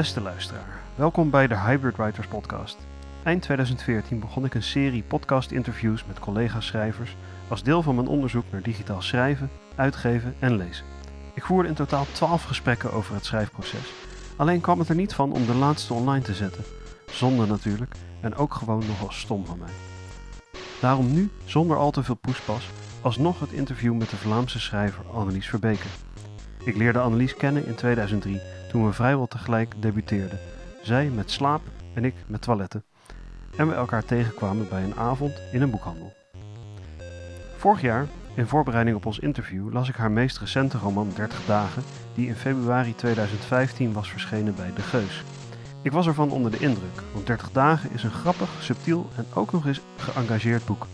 Beste luisteraar, welkom bij de Hybrid Writers Podcast. Eind 2014 begon ik een serie podcast-interviews met collega-schrijvers als deel van mijn onderzoek naar digitaal schrijven, uitgeven en lezen. Ik voerde in totaal 12 gesprekken over het schrijfproces. Alleen kwam het er niet van om de laatste online te zetten. Zonde natuurlijk en ook gewoon nogal stom van mij. Daarom nu, zonder al te veel poespas, alsnog het interview met de Vlaamse schrijver Annelies Verbeke. Ik leerde Annelies kennen in 2003 toen we vrijwel tegelijk debuteerden. Zij met slaap en ik met toiletten. En we elkaar tegenkwamen bij een avond in een boekhandel. Vorig jaar, in voorbereiding op ons interview, las ik haar meest recente roman 30 dagen, die in februari 2015 was verschenen bij De Geus. Ik was ervan onder de indruk, want 30 dagen is een grappig, subtiel en ook nog eens geëngageerd boek.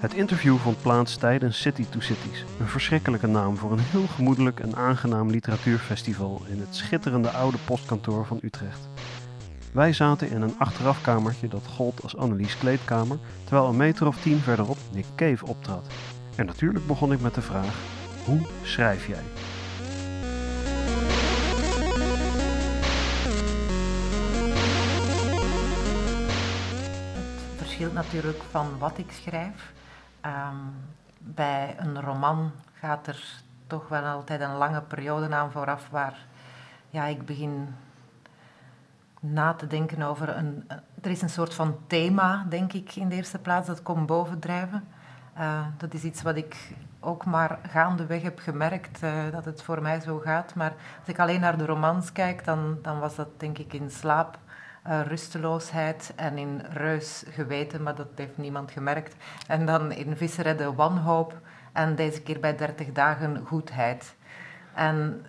Het interview vond plaats tijdens City to Cities, een verschrikkelijke naam voor een heel gemoedelijk en aangenaam literatuurfestival in het schitterende oude postkantoor van Utrecht. Wij zaten in een achterafkamertje dat gold als Annelies kleedkamer, terwijl een meter of tien verderop Nick Cave optrad. En natuurlijk begon ik met de vraag: hoe schrijf jij? Het verschilt natuurlijk van wat ik schrijf. Ehm, bij een roman gaat er toch wel altijd een lange periode aan vooraf waar ja, ik begin na te denken over een. Er is een soort van thema, denk ik, in de eerste plaats, dat komt bovendrijven. Uh, dat is iets wat ik ook maar gaandeweg heb gemerkt uh, dat het voor mij zo gaat. Maar als ik alleen naar de romans kijk, dan, dan was dat denk ik in slaap uh, rusteloosheid en in reus geweten, maar dat heeft niemand gemerkt. En dan in visserredden wanhoop en deze keer bij 30 dagen goedheid. En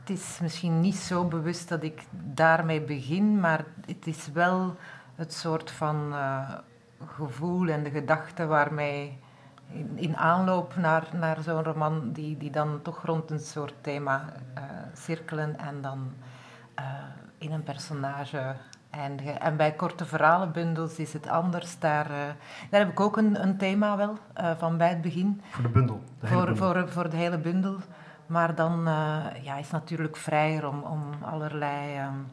het is misschien niet zo bewust dat ik daarmee begin, maar het is wel het soort van uh, gevoel en de gedachte waarmee in, in aanloop naar, naar zo'n roman, die, die dan toch rond een soort thema uh, cirkelen en dan in een personage En bij korte verhalenbundels is het anders. Daar, uh, daar heb ik ook een, een thema wel, uh, van bij het begin. Voor de bundel? De voor, bundel. Voor, voor de hele bundel. Maar dan uh, ja, is het natuurlijk vrijer om, om allerlei um,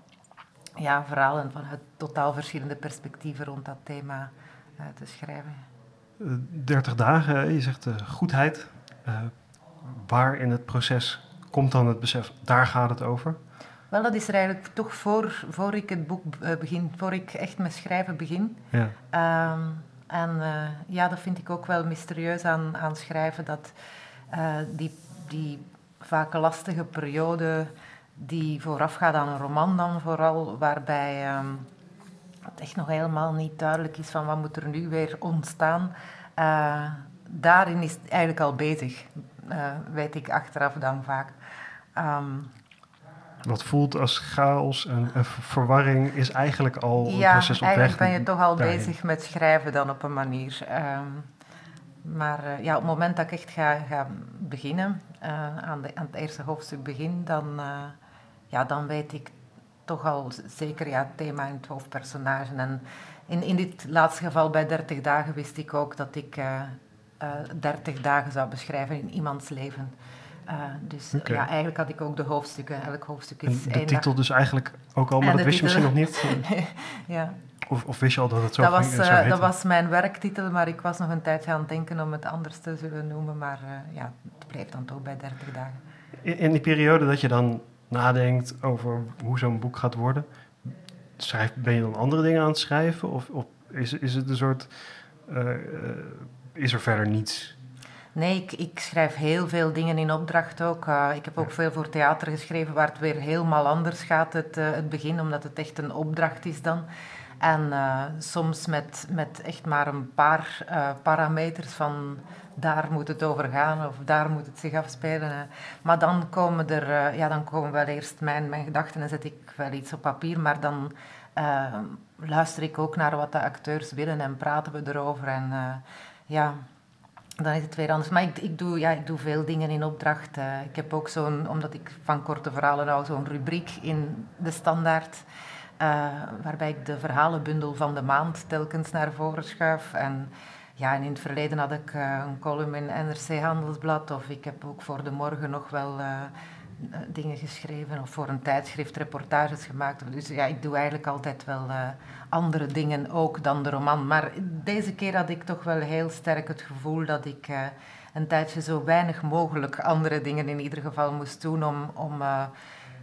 ja, verhalen vanuit totaal verschillende perspectieven rond dat thema te schrijven. 30 dagen, je zegt goedheid. waar in het proces komt dan het besef, daar gaat het over? Wel, dat is er eigenlijk toch voor, voor ik het boek begin, voor ik echt met schrijven begin. Ja. Um, en uh, ja, dat vind ik ook wel mysterieus aan, aan schrijven, dat uh, die, die vaak lastige periode die voorafgaat aan een roman dan vooral, waarbij um, het echt nog helemaal niet duidelijk is van wat moet er nu weer ontstaan. Uh, daarin is het eigenlijk al bezig, weet ik achteraf dan vaak. Um, wat voelt als chaos en, en verwarring is eigenlijk al een proces op weg. Ja, eigenlijk ben je toch al bezig met schrijven dan op een manier. Um, maar uh, ja, op het moment dat ik echt ga, ga beginnen, uh, aan, de, aan, het eerste hoofdstuk begin, dan, uh, ja, dan weet ik toch al zeker ja, het thema en het hoofdpersonage. En in, in dit laatste geval bij 30 dagen wist ik ook dat ik 30 dagen zou beschrijven in iemands leven. Uh, dus okay. ja, eigenlijk had ik ook de hoofdstukken. Elk hoofdstuk is en de titel dag. dus eigenlijk ook al, maar en dat wist titel... je misschien nog niet? ja. Of, of, wist je al dat het zo dat ging, was, uh, Dat was mijn werktitel, maar ik was nog een tijd gaan denken om het anders te zullen noemen. Maar uh, ja, het bleef dan toch bij 30 dagen. In, in die periode dat je dan nadenkt over hoe zo'n boek gaat worden, schrijf, ben je dan andere dingen aan het schrijven? Of, of is, is het een soort... is er verder niets Nee, ik, ik, schrijf heel veel dingen in opdracht ook. Uh, ik heb ook veel voor theater geschreven waar het weer helemaal anders gaat, het, uh, het begin, omdat het echt een opdracht is dan. En uh, soms met, met echt maar een paar parameters van daar moet het over gaan of daar moet het zich afspelen. Maar dan komen er, ja, dan komen wel eerst mijn, mijn gedachten en zet ik wel iets op papier, maar dan luister ik ook naar wat de acteurs willen en praten we erover. En ja, dan is het weer anders. Maar ik, ik, doe, ja, ik doe veel dingen in opdracht. Uh, ik heb ook zo'n, omdat ik van korte verhalen hou, zo'n rubriek in de standaard. Uh, waarbij ik de verhalenbundel van de maand telkens naar voren schuif. En, ja, en in het verleden had ik uh, een column in NRC Handelsblad. Of ik heb ook voor de morgen nog wel dingen geschreven of voor een tijdschrift reportages gemaakt. Dus ja, ik doe eigenlijk altijd wel andere dingen ook dan de roman. Maar deze keer had ik toch wel heel sterk het gevoel dat ik een tijdje zo weinig mogelijk andere dingen in ieder geval moest doen om, om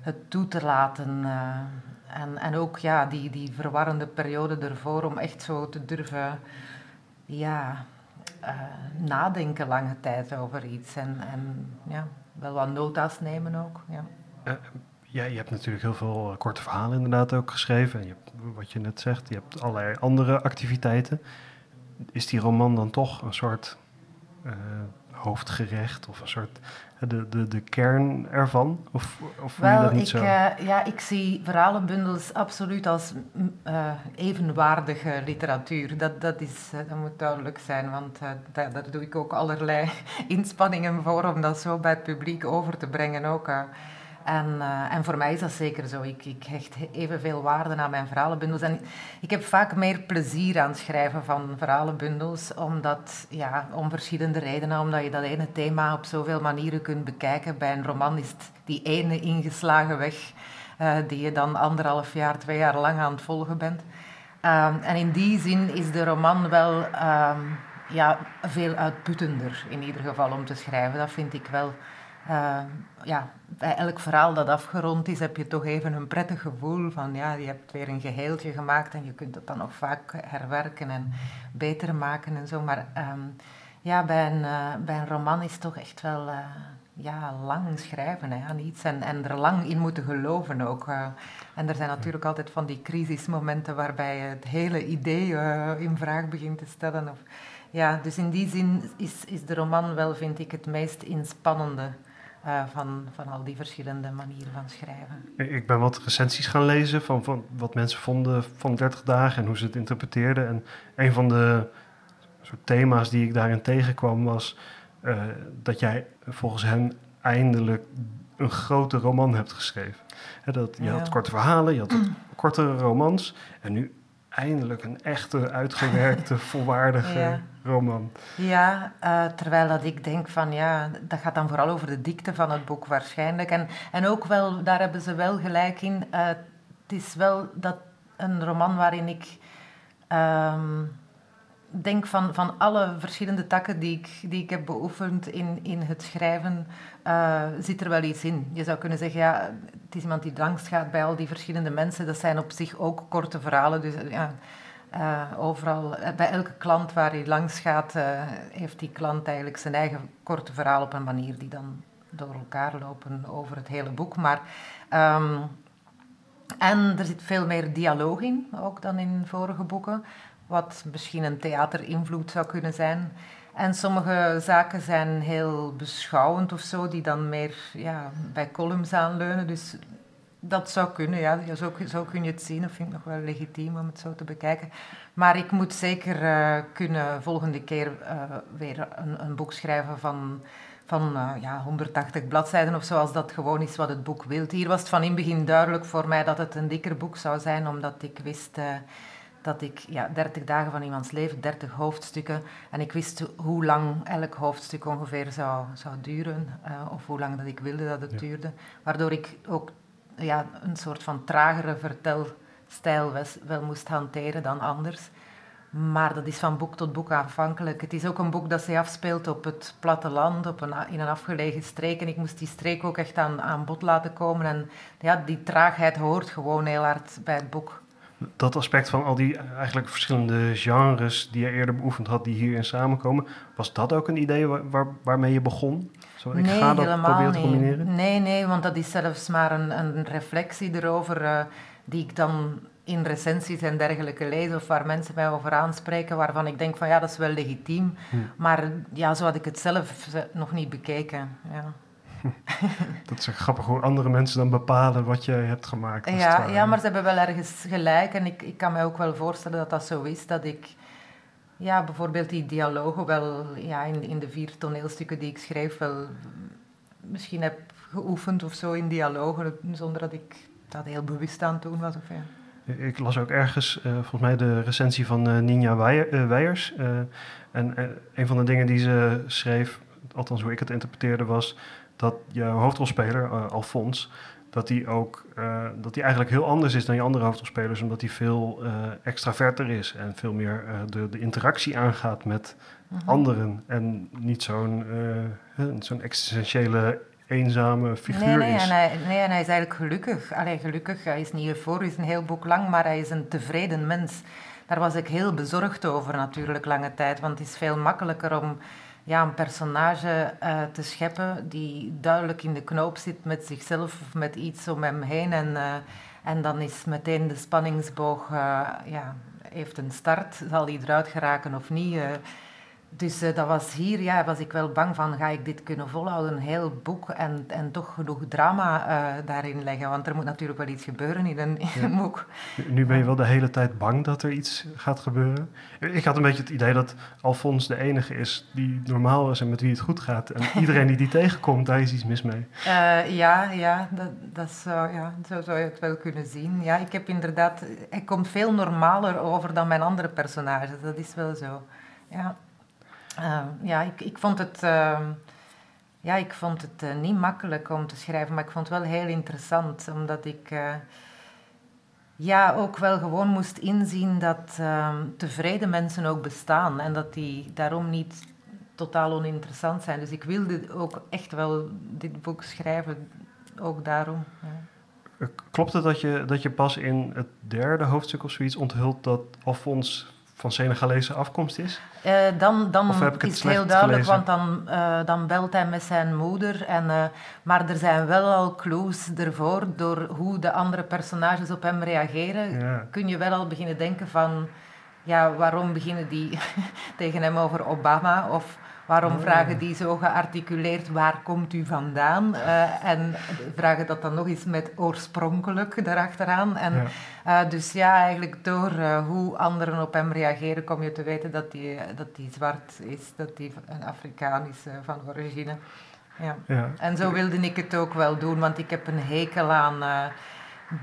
het toe te laten. en, en ook ja, die, die verwarrende periode ervoor om echt zo te durven ja, nadenken lange tijd over iets. En, en ja, wel wat nota's nemen ook. Ja. Uh, ja, je hebt natuurlijk heel veel eh, korte verhalen inderdaad ook geschreven. En je hebt, wat je net zegt, je hebt allerlei andere activiteiten. Is die roman dan toch een soort hoofdgerecht of een soort de, de, de kern ervan? Of, of Wel, je dat niet ik, zo? Uh, ja, ik zie verhalenbundels absoluut als uh, evenwaardige literatuur. Dat, dat, is, uh, dat moet duidelijk zijn, want daar, daar, doe ik ook allerlei inspanningen voor om dat zo bij het publiek over te brengen ook. En, uh, en voor mij is dat zeker zo. Ik, ik hecht evenveel waarde aan mijn verhalenbundels. En ik heb vaak meer plezier aan het schrijven van verhalenbundels, omdat, ja, om verschillende redenen. Omdat je dat ene thema op zoveel manieren kunt bekijken. Bij een roman is het die ene ingeslagen weg, uh, die je dan anderhalf jaar, twee jaar lang aan het volgen bent. Um, en in die zin is de roman wel um, ja, veel uitputtender, in ieder geval, om te schrijven. Dat vind ik wel. Uh, ja, bij elk verhaal dat afgerond is, heb je toch even een prettig gevoel van ja, je hebt weer een geheeltje gemaakt en je kunt het dan nog vaak herwerken en beter maken en zo. Maar um, ja, bij een, uh, bij een roman is toch echt wel uh, ja, lang schrijven hè, aan iets en, en er lang in moeten geloven ook. Uh, en er zijn natuurlijk altijd van die crisismomenten waarbij je het hele idee in vraag begint te stellen. Of, ja, dus in die zin is, is de roman wel, vind ik, het meest inspannende. Uh, van, van al die verschillende manieren van schrijven. Ik ben wat recensies gaan lezen van, van wat mensen vonden van 30 dagen en hoe ze het interpreteerden. En een van de soort thema's die ik daarin tegenkwam was uh, dat jij volgens hen eindelijk een grote roman hebt geschreven. He, dat, je ja. had korte verhalen, je had kortere romans en nu eindelijk een echte, uitgewerkte, volwaardige ja. roman. Ja, uh, terwijl dat ik denk van ja, dat gaat dan vooral over de dikte van het boek waarschijnlijk. En, en ook wel, daar hebben ze wel gelijk in. Uh, het is wel dat een roman waarin ik um, denk van, van alle verschillende takken die ik, die ik heb beoefend in, in het schrijven, uh, zit er wel iets in. Je zou kunnen zeggen, ja, het is iemand die langs gaat bij al die verschillende mensen. Dat zijn op zich ook korte verhalen. Dus ja, uh, overal, bij elke klant waar hij langs gaat, heeft die klant eigenlijk zijn eigen korte verhaal op een manier die dan door elkaar lopen over het hele boek. Maar, um, en er zit veel meer dialoog in, ook dan in vorige boeken wat misschien een theaterinvloed zou kunnen zijn. En sommige zaken zijn heel beschouwend of zo, die dan meer ja, bij columns aanleunen. Dus dat zou kunnen, ja. Zo, kun je het zien. Dat vind ik nog wel legitiem om het zo te bekijken. Maar ik moet zeker uh, kunnen volgende keer uh, weer een, een, boek schrijven van, van uh, ja, 180 bladzijden of zo, als dat gewoon is wat het boek wil. Hier was het van in het begin duidelijk voor mij dat het een dikker boek zou zijn, omdat ik wist dat ik ja, 30 dagen van iemands leven, 30 hoofdstukken. En ik wist hoe lang elk hoofdstuk ongeveer zou, zou duren, uh, of hoe lang dat ik wilde dat het ja. duurde. Waardoor ik ook ja, een soort van tragere vertelstijl was, wel moest hanteren dan anders. Maar dat is van boek tot boek afhankelijk. Het is ook een boek dat zich afspeelt op het platteland, op een, in een afgelegen streek. En ik moest die streek ook echt aan, aan bod laten komen. En ja, die traagheid hoort gewoon heel hard bij het boek dat aspect van al die eigenlijk verschillende genres die je eerder beoefend had, die hierin samenkomen, was dat ook een idee waar, waar, waarmee je begon? Zo, ik nee, ga dat helemaal proberen te niet. combineren? Nee, nee, want dat is zelfs maar een, een reflectie erover uh, die ik dan in recensies en dergelijke lees of waar mensen mij over aanspreken, waarvan ik denk van ja, dat is wel legitiem. Hm. Maar ja, zo had ik het zelf nog niet bekeken. Ja. dat is grappig hoe andere mensen dan bepalen wat je hebt gemaakt. Ja, ja, maar ze hebben wel ergens gelijk. En ik, ik kan me ook wel voorstellen dat dat zo is. Dat ik ja, bijvoorbeeld die dialogen wel ja, in, in de vier toneelstukken die ik schreef wel misschien heb geoefend of zo in dialogen, zonder dat ik dat heel bewust aan het doen was. Of ja. Ik las ook ergens, uh, volgens mij, de recensie van uh, Ninja uh, Weijers. en een van de dingen die ze schreef, althans hoe ik het interpreteerde, was dat je hoofdrolspeler, uh, Alfons, dat hij ook uh, dat hij eigenlijk heel anders is dan je andere hoofdrolspelers, omdat hij veel uh, extraverter is en veel meer de, de interactie aangaat met mhm. anderen en niet zo'n zo'n existentiële eenzame figuur nee, nee, is. En hij, nee, en hij is eigenlijk gelukkig. Allee, gelukkig, hij is niet euforisch een heel boek lang, maar hij is een tevreden mens. Daar was ik heel bezorgd over natuurlijk lange tijd, want het is veel makkelijker om ja, een personage uh, te scheppen die duidelijk in de knoop zit met zichzelf of met iets om hem heen. En, uh, en dan is meteen de spanningsboog, uh, ja, heeft een start, zal hij eruit geraken of niet. Dus uh, dat was hier, ja, was ik wel bang van, ga ik dit kunnen volhouden, een heel boek en, en toch genoeg drama uh, daarin leggen. Want er moet natuurlijk wel iets gebeuren in een, in ja. een boek. Nu ben je wel de hele tijd bang dat er iets gaat gebeuren. Ik had een beetje het idee dat Alfons de enige is die normaal is en met wie het goed gaat. En iedereen die die tegenkomt, daar is iets mis mee. Uh, ja, ja, dat, dat zou, ja, zo zou je het wel kunnen zien. Ja, ik heb inderdaad, hij komt veel normaler over dan mijn andere personages, dat is wel zo. Ja. Uh, ja, ik, ik vond het, uh, ja, ik vond het uh, niet makkelijk om te schrijven, maar ik vond het wel heel interessant, omdat ik eh, ja, ook wel gewoon moest inzien dat ehm, tevreden mensen ook bestaan en dat die daarom niet totaal oninteressant zijn. Dus ik wilde ook echt wel dit boek schrijven, ook daarom. Ja. Klopt het dat je, dat je pas in het derde hoofdstuk of zoiets onthult dat Alfons van Senegalese afkomst is? Uh, dan dan is het heel duidelijk, gelezen? want dan, uh, dan belt hij met zijn moeder. En, uh, maar er zijn wel al clues ervoor, door hoe de andere personages op hem reageren, ja. kun je wel al beginnen denken van, ja, waarom beginnen die tegen hem over Obama? Of Waarom oh. vragen die zo gearticuleerd, waar komt u vandaan? Uh, en vragen dat dan nog eens met oorspronkelijk erachteraan. En, ja. Uh, dus ja, eigenlijk door uh, hoe anderen op hem reageren, kom je te weten dat hij dat die zwart is, dat hij een Afrikaan is van origine. Ja. ja. En zo wilde ik het ook wel doen, want ik heb een hekel aan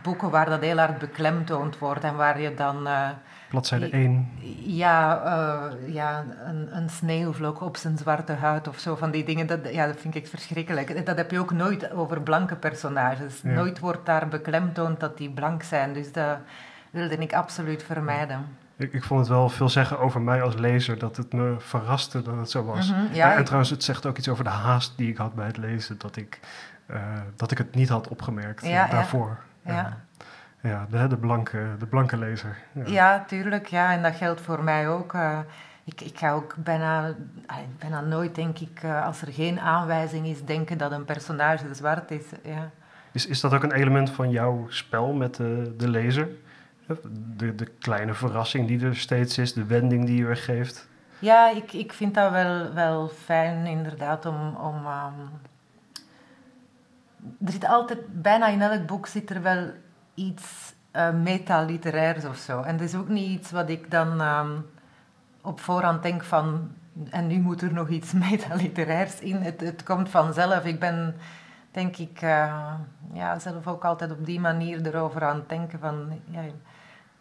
boeken waar dat heel hard beklemtoond wordt en waar je dan Bladzijde 1. Ja, uh, ja een, een sneeuwvlok op zijn zwarte huid of zo van die dingen. Dat, ja, dat vind ik verschrikkelijk. Dat heb je ook nooit over blanke personages. Ja. Nooit wordt daar beklemtoond dat die blank zijn. Dus dat wilde ik absoluut vermijden. Ik, ik, vond het wel veel zeggen over mij als lezer dat het me verraste dat het zo was. Mm -hmm, ja, en, en, trouwens, het zegt ook iets over de haast die ik had bij het lezen, dat ik, uh, dat ik het niet had opgemerkt ja, daarvoor. Ja. Ja, de, de, blanke, de blanke lezer. Ja. ja, tuurlijk. Ja, en dat geldt voor mij ook. Uh, ik, ik ga ook bijna, bijna nooit, denk ik, uh, als er geen aanwijzing is, denken dat een personage zwart is. Ja. Is, is dat ook een element van jouw spel met de, de lezer? De, de kleine verrassing die er steeds is, de wending die je er geeft? Ja, ik, ik vind dat wel, wel fijn, inderdaad, om... om um, er zit altijd, bijna in elk boek zit er wel iets uh, metaliteraires of zo. En dat is ook niet iets wat ik dan um, op voorhand denk van... En nu moet er nog iets metaliteraires in. Het, komt vanzelf. Ik ben, denk ik, uh, ja, zelf ook altijd op die manier erover aan het denken van... Ja,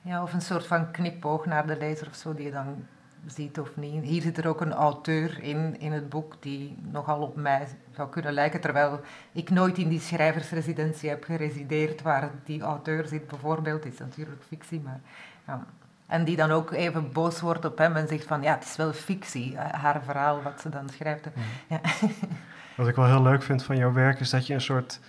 ja, of een soort van knipoog naar de lezer of zo, die je dan ziet of niet. Hier zit er ook een auteur in, in het boek die nogal op mij zou kunnen lijken, terwijl ik nooit in die schrijversresidentie heb geresideerd waar die auteur zit bijvoorbeeld. is natuurlijk fictie, maar... Ja. En die dan ook even boos wordt op hem en zegt van ja, het is wel fictie, eh, haar verhaal wat ze dan schrijft. Mhm. Ja. Wat ik wel heel leuk vind van jouw werk is dat je een soort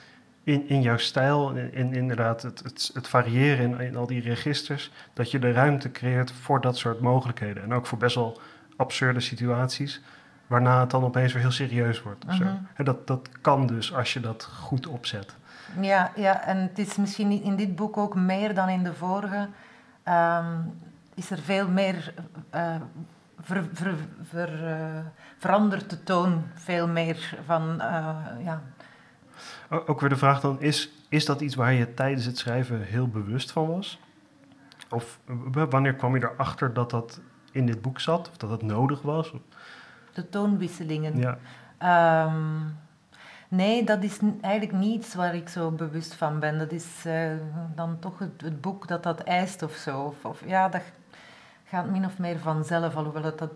in, in jouw stijl, in, inderdaad het, het, het variëren in, in, al die registers, dat je de ruimte creëert voor dat soort mogelijkheden. En ook voor best wel absurde situaties, waarna het dan opeens weer heel serieus wordt. Of zo. En mhm. dat, dat kan dus als je dat goed opzet. Ja, ja, en het is misschien in dit boek ook meer dan in de vorige. Um, is er veel meer uh, ver, ver, ver, uh, verandert de toon veel meer van uh, ja, ook weer de vraag dan, is, is dat iets waar je tijdens het schrijven heel bewust van was? Of wanneer kwam je erachter dat dat in dit boek zat? Of dat het nodig was? De toonwisselingen. Ja. Um, nee, dat is eigenlijk niets waar ik zo bewust van ben. Dat is uh, dan toch het, het, boek dat dat eist of zo. Of, of, ja, dat gaat min of meer vanzelf, alhoewel het dat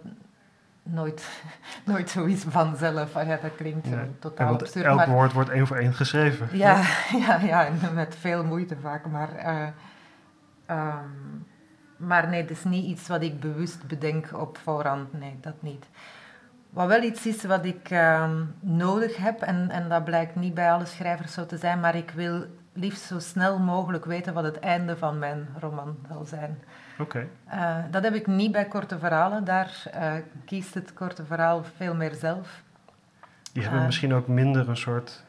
nooit, nooit zoiets vanzelf. Ah ja, dat klinkt Ja. totaal absurd. elk maar, woord wordt één voor één geschreven. ja, ja, ja, en met veel moeite vaak. Maar, eh, ehm, maar nee, het is niet iets wat ik bewust bedenk op voorhand. Nee, dat niet. Wat wel iets is wat ik ehm, nodig heb, en, en dat blijkt niet bij alle schrijvers zo te zijn, maar ik wil liefst zo snel mogelijk weten wat het einde van mijn roman zal zijn. Oké. Eh, dat heb ik niet bij korte verhalen. Daar eh, kiest het korte verhaal veel meer zelf. Die hebben Eh. misschien ook minder een soort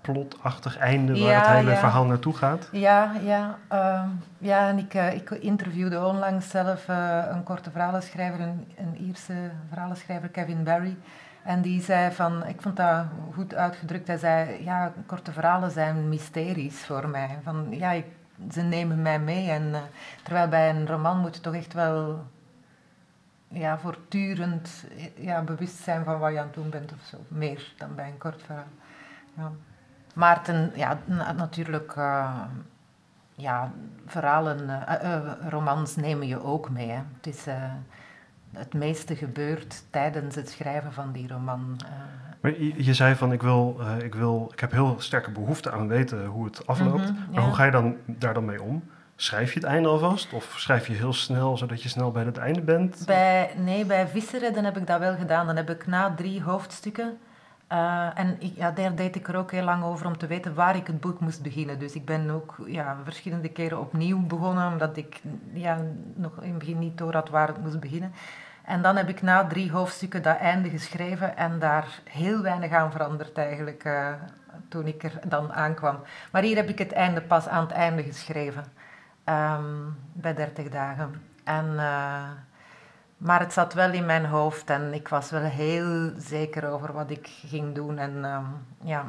plotachtig einde waar Ja, het hele ja. verhaal naartoe gaat. Ja, ja, ehm, ja en ik, ik interviewde onlangs zelf een korte verhalenschrijver, een, een Ierse verhalenschrijver, Kevin Barry. En die zei van, ik vond dat goed uitgedrukt, hij zei, ja, korte verhalen zijn mysteries voor mij. Van, ja, ik, ze nemen mij mee. En, eh, terwijl bij een roman moet je toch echt wel ja, voortdurend eh, ja, bewust zijn van wat je aan het doen bent of zo. Meer dan bij een kort verhaal. Ja. Maar ja, na- natuurlijk, eh, ja, verhalen, eh, romans nemen je ook mee. Het, is, het meeste gebeurt tijdens het schrijven van die roman. eh. Maar je, je zei van ik wil, eh, ik wil, ik heb heel sterke behoefte aan weten hoe het afloopt. Mhm, Maar ja. hoe ga je dan daar dan mee om? Schrijf je het einde alvast? Of schrijf je heel snel, zodat je snel bij het einde bent? Bij, nee, bij Visseredden heb ik dat wel gedaan. Dan heb ik na drie hoofdstukken... eh, en ik, ja, daar deed ik er ook heel lang over om te weten waar ik het boek moest beginnen. Dus ik ben ook ja, verschillende keren opnieuw begonnen, omdat ik ja, nog in het begin niet door had waar het moest beginnen. En dan heb ik na drie hoofdstukken dat einde geschreven en daar heel weinig aan veranderd eigenlijk eh, toen ik er dan aankwam. Maar hier heb ik het einde pas aan het einde geschreven, ehm, bij 30 dagen. En, eh, maar het zat wel in mijn hoofd en ik was wel heel zeker over wat ik ging doen. En ehm, ja,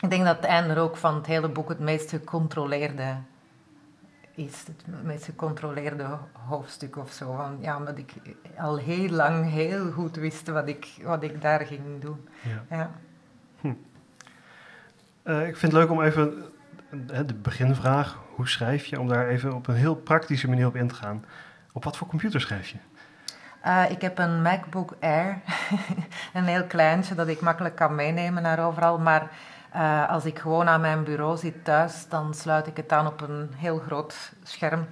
ik denk dat het einde ook van het hele boek het meest gecontroleerde is. Het meest gecontroleerde hoofdstuk of zo. Van, ja, omdat ik al heel lang heel goed wist wat ik, wat ik daar ging doen. Ja. Ja. Eh, ik vind het leuk om even eh, de beginvraag, hoe schrijf je, om daar even op een heel praktische manier op in te gaan. Op wat voor computer schrijf je? Eh, ik heb een MacBook Air, een heel kleintje dat ik makkelijk kan meenemen naar overal. Maar eh, als ik gewoon aan mijn bureau zit thuis, dan sluit ik het aan op een heel groot scherm.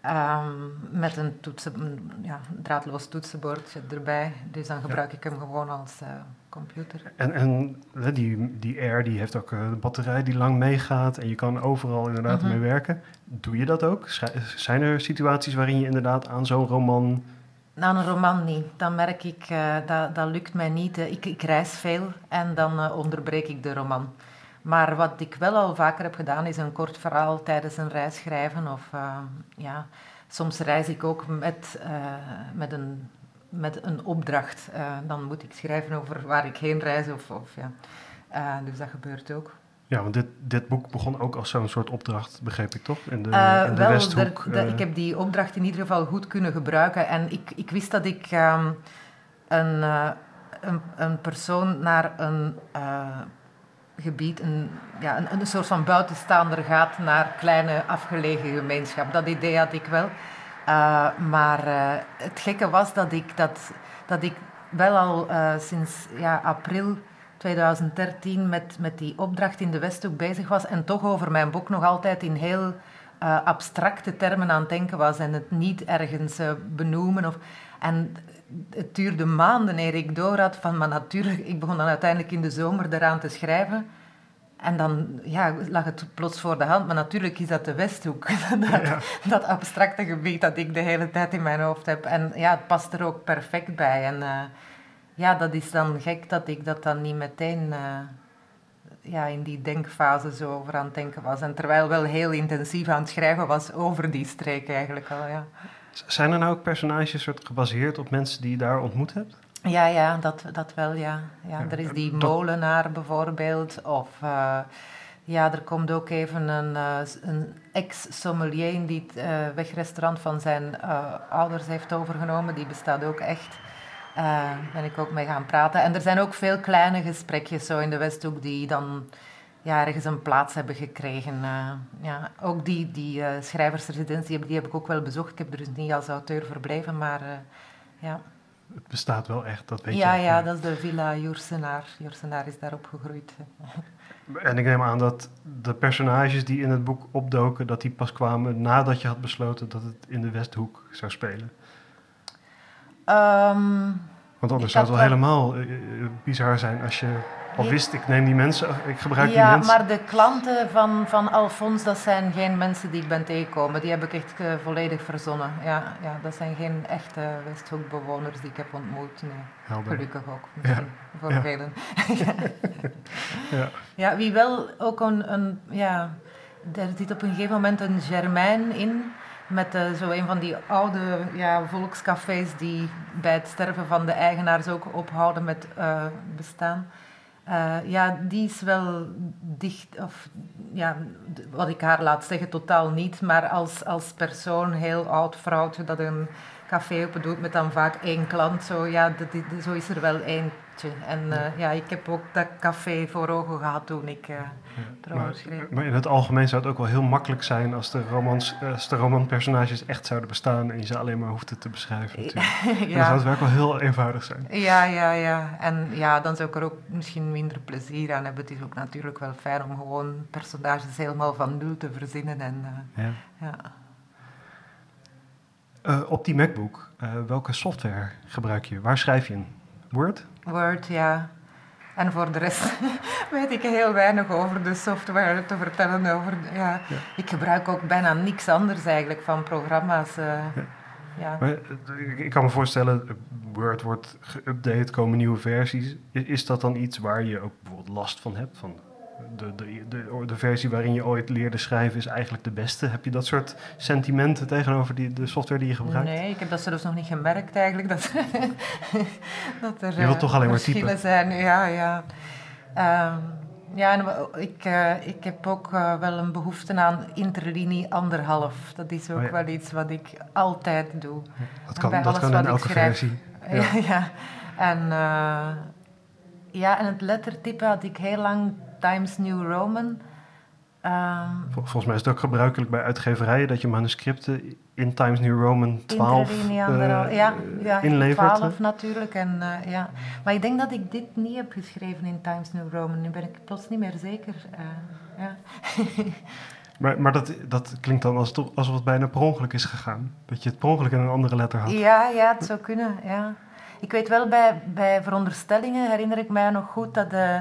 ehm, met een, toetsen, ja, draadloos toetsenbordje erbij. Dus dan gebruik ik hem gewoon als eh, computer. En, en die, die Air die heeft ook eh, een batterij die lang meegaat en je kan overal inderdaad Mhm. mee werken. Doe je dat ook? Zijn er situaties waarin je inderdaad aan zo'n roman... Nou, een roman niet. Dan merk ik, eh, dat, dat lukt mij niet. Eh, Ik, ik reis veel en dan eh, onderbreek ik de roman. Maar wat ik wel al vaker heb gedaan, is een kort verhaal tijdens een reis schrijven. Of, ja, soms reis ik ook met, met, een, met een opdracht. Dan moet ik schrijven over waar ik heen reis. Of, of, ja. Dus dat gebeurt ook. Ja, want dit, dit boek begon ook als zo'n soort opdracht, begreep ik toch? In de, Eh, in de wel, Westhoek. eh, ik heb die opdracht in ieder geval goed kunnen gebruiken. En ik, ik wist dat ik ehm, een, eh, een, een persoon naar een gebied, een, ja, een, een soort van buitenstaander gaat naar kleine afgelegen gemeenschap. Dat idee had ik wel. Maar het gekke was dat ik, dat, dat ik wel al sinds ja, april 2013 met, met die opdracht in de Westhoek bezig was en toch over mijn boek nog altijd in heel eh, abstracte termen aan het denken was en het niet ergens eh, benoemen. Of, en het duurde maanden eer ik door had van, maar natuurlijk, ik begon dan uiteindelijk in de zomer eraan te schrijven. En dan ja, lag het plots voor de hand, maar natuurlijk is dat de Westhoek. dat, Ja. dat abstracte gebied dat ik de hele tijd in mijn hoofd heb. En ja, het past er ook perfect bij. En eh, ja, dat is dan gek dat ik dat dan niet meteen eh, ja, in die denkfase zo over aan het denken was. En terwijl wel heel intensief aan het schrijven was over die streek eigenlijk al, ja. Zijn er nou ook personages soort gebaseerd op mensen die je daar ontmoet hebt? Ja, ja, dat, dat wel, ja. ja. Ja, Er is die dat- molenaar bijvoorbeeld. Of eh, ja, er komt ook even een, eh, een ex-sommelier die het eh, wegrestaurant van zijn ouders heeft overgenomen. Die bestaat ook echt. Eh ben ik ook mee gaan praten. En er zijn ook veel kleine gesprekjes zo in de Westhoek die dan ja, ergens een plaats hebben gekregen. eh. ja, ook die, die eh, schrijversresidentie, die heb ik ook wel bezocht. Ik heb er dus niet als auteur verbleven, maar ja. het bestaat wel echt, dat weet ja, je. Ja, dat is de Villa Jursenaar. Jursenaar is daar opgegroeid. En ik neem aan dat de personages die in het boek opdoken, dat die pas kwamen nadat je had besloten dat het in de Westhoek zou spelen. Um, Want anders zou het wel helemaal uh, bizar zijn als je al wist, ik neem die mensen, ik gebruik ja, die mensen. Ja, maar de klanten van, van Alfons, dat zijn geen mensen die ik ben tegengekomen. Die heb ik echt uh, volledig verzonnen. Ja, ja, dat zijn geen echte Westhoekbewoners die ik heb ontmoet. Nee. Helder. Gelukkig ook, misschien, ja. voor ja. velen. ja. ja, wie wel ook een... een ja, er zit op een gegeven moment een Germain in... Met uh, zo een van die oude ja, volkscafés die bij het sterven van de eigenaars ook ophouden met uh, bestaan. Uh, ja, die is wel dicht, of ja, wat ik haar laat zeggen, totaal niet. Maar als, als persoon, heel oud vrouwtje dat een café open doet met dan vaak één klant, zo, ja, zo is er wel En uh, ja, ik heb ook dat café voor ogen gehad toen ik uh, ja, maar, maar, in het algemeen zou het ook wel heel makkelijk zijn als de, romans, als de romanpersonages echt zouden bestaan en je ze alleen maar hoefde te beschrijven natuurlijk. ja. Dan zou het werk wel heel eenvoudig zijn. Ja, ja, ja. En ja, dan zou ik er ook misschien minder plezier aan hebben. Het is ook natuurlijk wel fijn om gewoon personages helemaal van nul te verzinnen. En, uh, ja. ja. Uh, op die MacBook, uh, welke software gebruik je? Waar schrijf je in? Word? Word, ja. En voor de rest weet ik heel weinig over de software te vertellen. Over, ja. ja. Ik gebruik ook bijna niks anders eigenlijk van programma's. Uh, ja. ja. Maar, ik kan me voorstellen, Word wordt geüpdate, komen nieuwe versies. Is dat dan iets waar je ook bijvoorbeeld last van hebt? Van de, de, de, de, versie waarin je ooit leerde schrijven is eigenlijk de beste. Heb je dat soort sentimenten tegenover die, de software die je gebruikt? Nee, ik heb dat zelfs nog niet gemerkt eigenlijk. Dat, dat er je wilt toch alleen maar verschillen typen? zijn. Ja, ja. Um, ja, en ik, uh, ik heb ook uh, wel een behoefte aan interlinie anderhalf. Dat is ook oh ja. wel iets wat ik altijd doe. Dat kan, dat kan in elke versie. Ja. ja. En, uh, ja, en het lettertype had ik heel lang Times New Roman. Um, Vol, volgens mij is het ook gebruikelijk bij uitgeverijen dat je manuscripten in Times New Roman 12 uh, ja, ja, inlevert. 12 natuurlijk. En, uh, ja. Maar ik denk dat ik dit niet heb geschreven in Times New Roman. Nu ben ik plots niet meer zeker. Uh, ja. maar maar dat, dat klinkt dan alsof, alsof het bijna per ongeluk is gegaan. Dat je het per ongeluk in een andere letter had. Ja, ja het zou kunnen. Ja. Ik weet wel, bij, bij veronderstellingen herinner ik mij nog goed dat... Uh,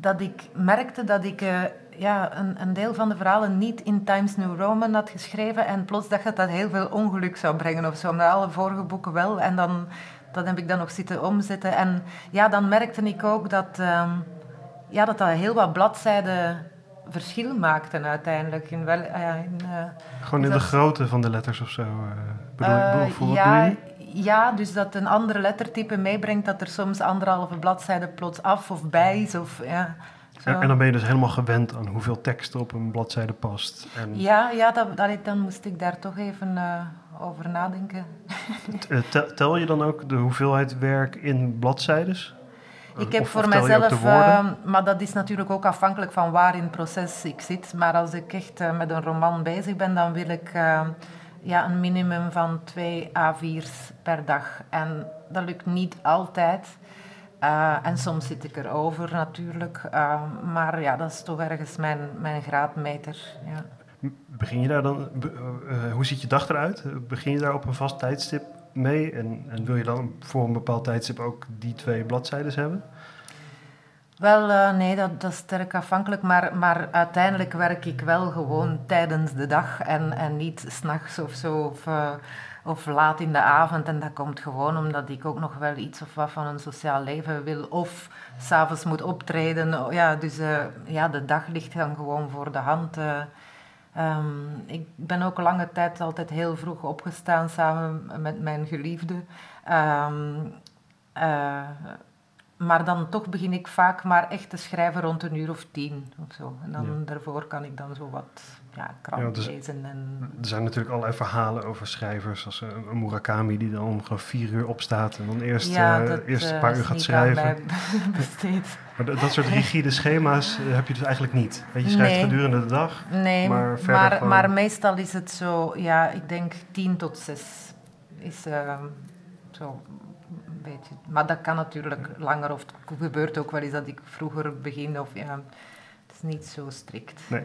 dat ik merkte dat ik uh, ja, een, een, deel van de verhalen niet in Times New Roman had geschreven en plots dacht dat dat heel veel ongeluk zou brengen of zo, maar alle vorige boeken wel. En dan, dan heb ik dat nog zitten omzetten. En ja, dan merkte ik ook dat um, ja, dat, dat heel wat bladzijden verschil maakten uiteindelijk. In wel, uh, in, uh, Gewoon in dat, de grootte van de letters of zo? bedoel, bedoel, ja, ja, dus dat een andere lettertype meebrengt dat er soms anderhalve bladzijde plots af of bij is. Of, ja, en, en, dan ben je dus helemaal gewend aan hoeveel tekst op een bladzijde past. En ja, ja dat, dat, dan moest ik daar toch even uh, over nadenken. tel, tel, je dan ook de hoeveelheid werk in bladzijdes? Ik heb of, voor of mezelf, uh, maar dat is natuurlijk ook afhankelijk van waar in het proces ik zit. Maar als ik echt uh, met een roman bezig ben, dan wil ik ja, een minimum van twee A4's per dag. En dat lukt niet altijd. Uh, en soms zit ik erover natuurlijk. Uh, maar ja, dat is toch ergens mijn, mijn graadmeter. Ja. Begin je daar dan, uh, hoe ziet je dag eruit? Begin je daar op een vast tijdstip mee? En, en wil je dan voor een bepaald tijdstip ook die twee bladzijden hebben? Wel, uh, nee, dat, dat is sterk afhankelijk. Maar, maar uiteindelijk werk ik wel gewoon tijdens de dag en, en niet s'nachts of zo. Of, uh, of laat in de avond. En dat komt gewoon omdat ik ook nog wel iets of wat van een sociaal leven wil. Of s'avonds moet optreden. Ja, dus uh, ja, de dag ligt dan gewoon voor de hand. Um, ik ben ook lange tijd altijd heel vroeg opgestaan samen met mijn geliefde. Um, maar dan toch begin ik vaak maar echt te schrijven rond een uur of tien of zo. En dan ja. daarvoor kan ik dan zo wat ja, krant ja, dus, lezen. En... Er zijn natuurlijk allerlei verhalen over schrijvers, als een, een Murakami die dan om vier uur opstaat en dan eerst, ja, uh, dat, eerst een uh, paar uur gaat schrijven. besteed. maar dat, dat soort rigide schema's heb je dus eigenlijk niet. Je schrijft nee. gedurende de dag, nee, maar verder maar, gewoon... maar meestal is het zo, ja, ik denk tien tot zes is ehm, zo beetje. Maar dat kan natuurlijk langer, of het gebeurt ook wel eens dat ik vroeger begin, of ja, het is niet zo strikt. Nee,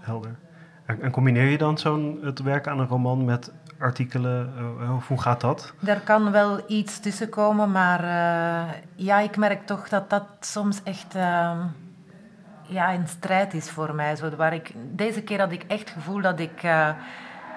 helder. En, combineer je dan zo'n het werk aan een roman met artikelen? Uh, hoe gaat dat? Er kan wel iets tussen komen, maar uh, ja, ik merk toch dat dat soms echt uh, ja, een strijd is voor mij. Zo, waar ik, deze keer had ik echt het gevoel dat ik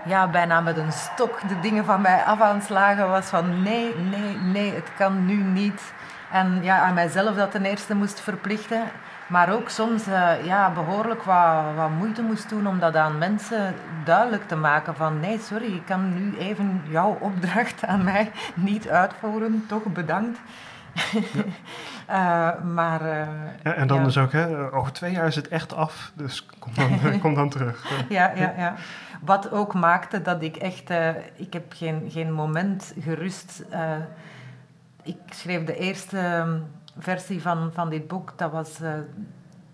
ja, bijna met een stok de dingen van mij af aan slagen was van nee, nee, nee, het kan nu niet. En ja, aan mijzelf dat ten eerste moest verplichten. Maar ook soms uh, ja, behoorlijk wat, wat moeite moest doen om dat aan mensen duidelijk te maken. Van nee, sorry, ik kan nu even jouw opdracht aan mij niet uitvoeren. Toch bedankt. Uh, maar, uh, ja, en dan dus ook, hè, over twee jaar is het echt af, dus kom dan, kom dan terug. ja, ja, ja. Wat ook maakte dat ik echt, uh, ik heb geen, geen moment gerust. ik schreef de eerste versie van, van dit boek, dat was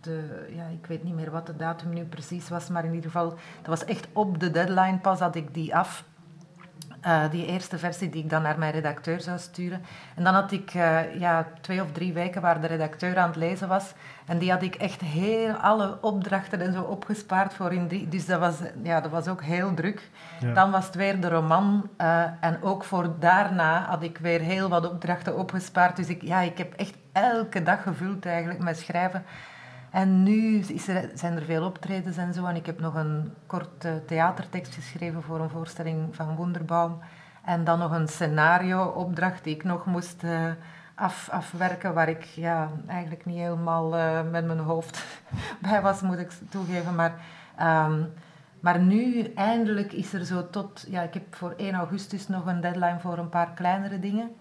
de, ja, ik weet niet meer wat de datum nu precies was, maar in ieder geval, dat was echt op de deadline pas had ik die af. Uh, die eerste versie die ik dan naar mijn redacteur zou sturen. En dan had ik uh, ja, twee of drie weken waar de redacteur aan het lezen was. En die had ik echt heel alle opdrachten en zo opgespaard voor in drie. Dus dat was, ja, dat was ook heel druk. Ja. Dan was het weer de roman. Uh, en ook voor daarna had ik weer heel wat opdrachten opgespaard. Dus ik, ja, ik heb echt elke dag gevuld eigenlijk met schrijven. En nu er, zijn er veel optredens en zo. En ik heb nog een kort uh, theatertekst geschreven voor een voorstelling van Wonderbaum. En dan nog een scenario-opdracht die ik nog moest uh, af, afwerken, waar ik ja, eigenlijk niet helemaal uh, met mijn hoofd bij was, moet ik toegeven. Maar, um, maar nu eindelijk is er zo tot... Ja, ik heb voor 1 augustus nog een deadline voor een paar kleinere dingen.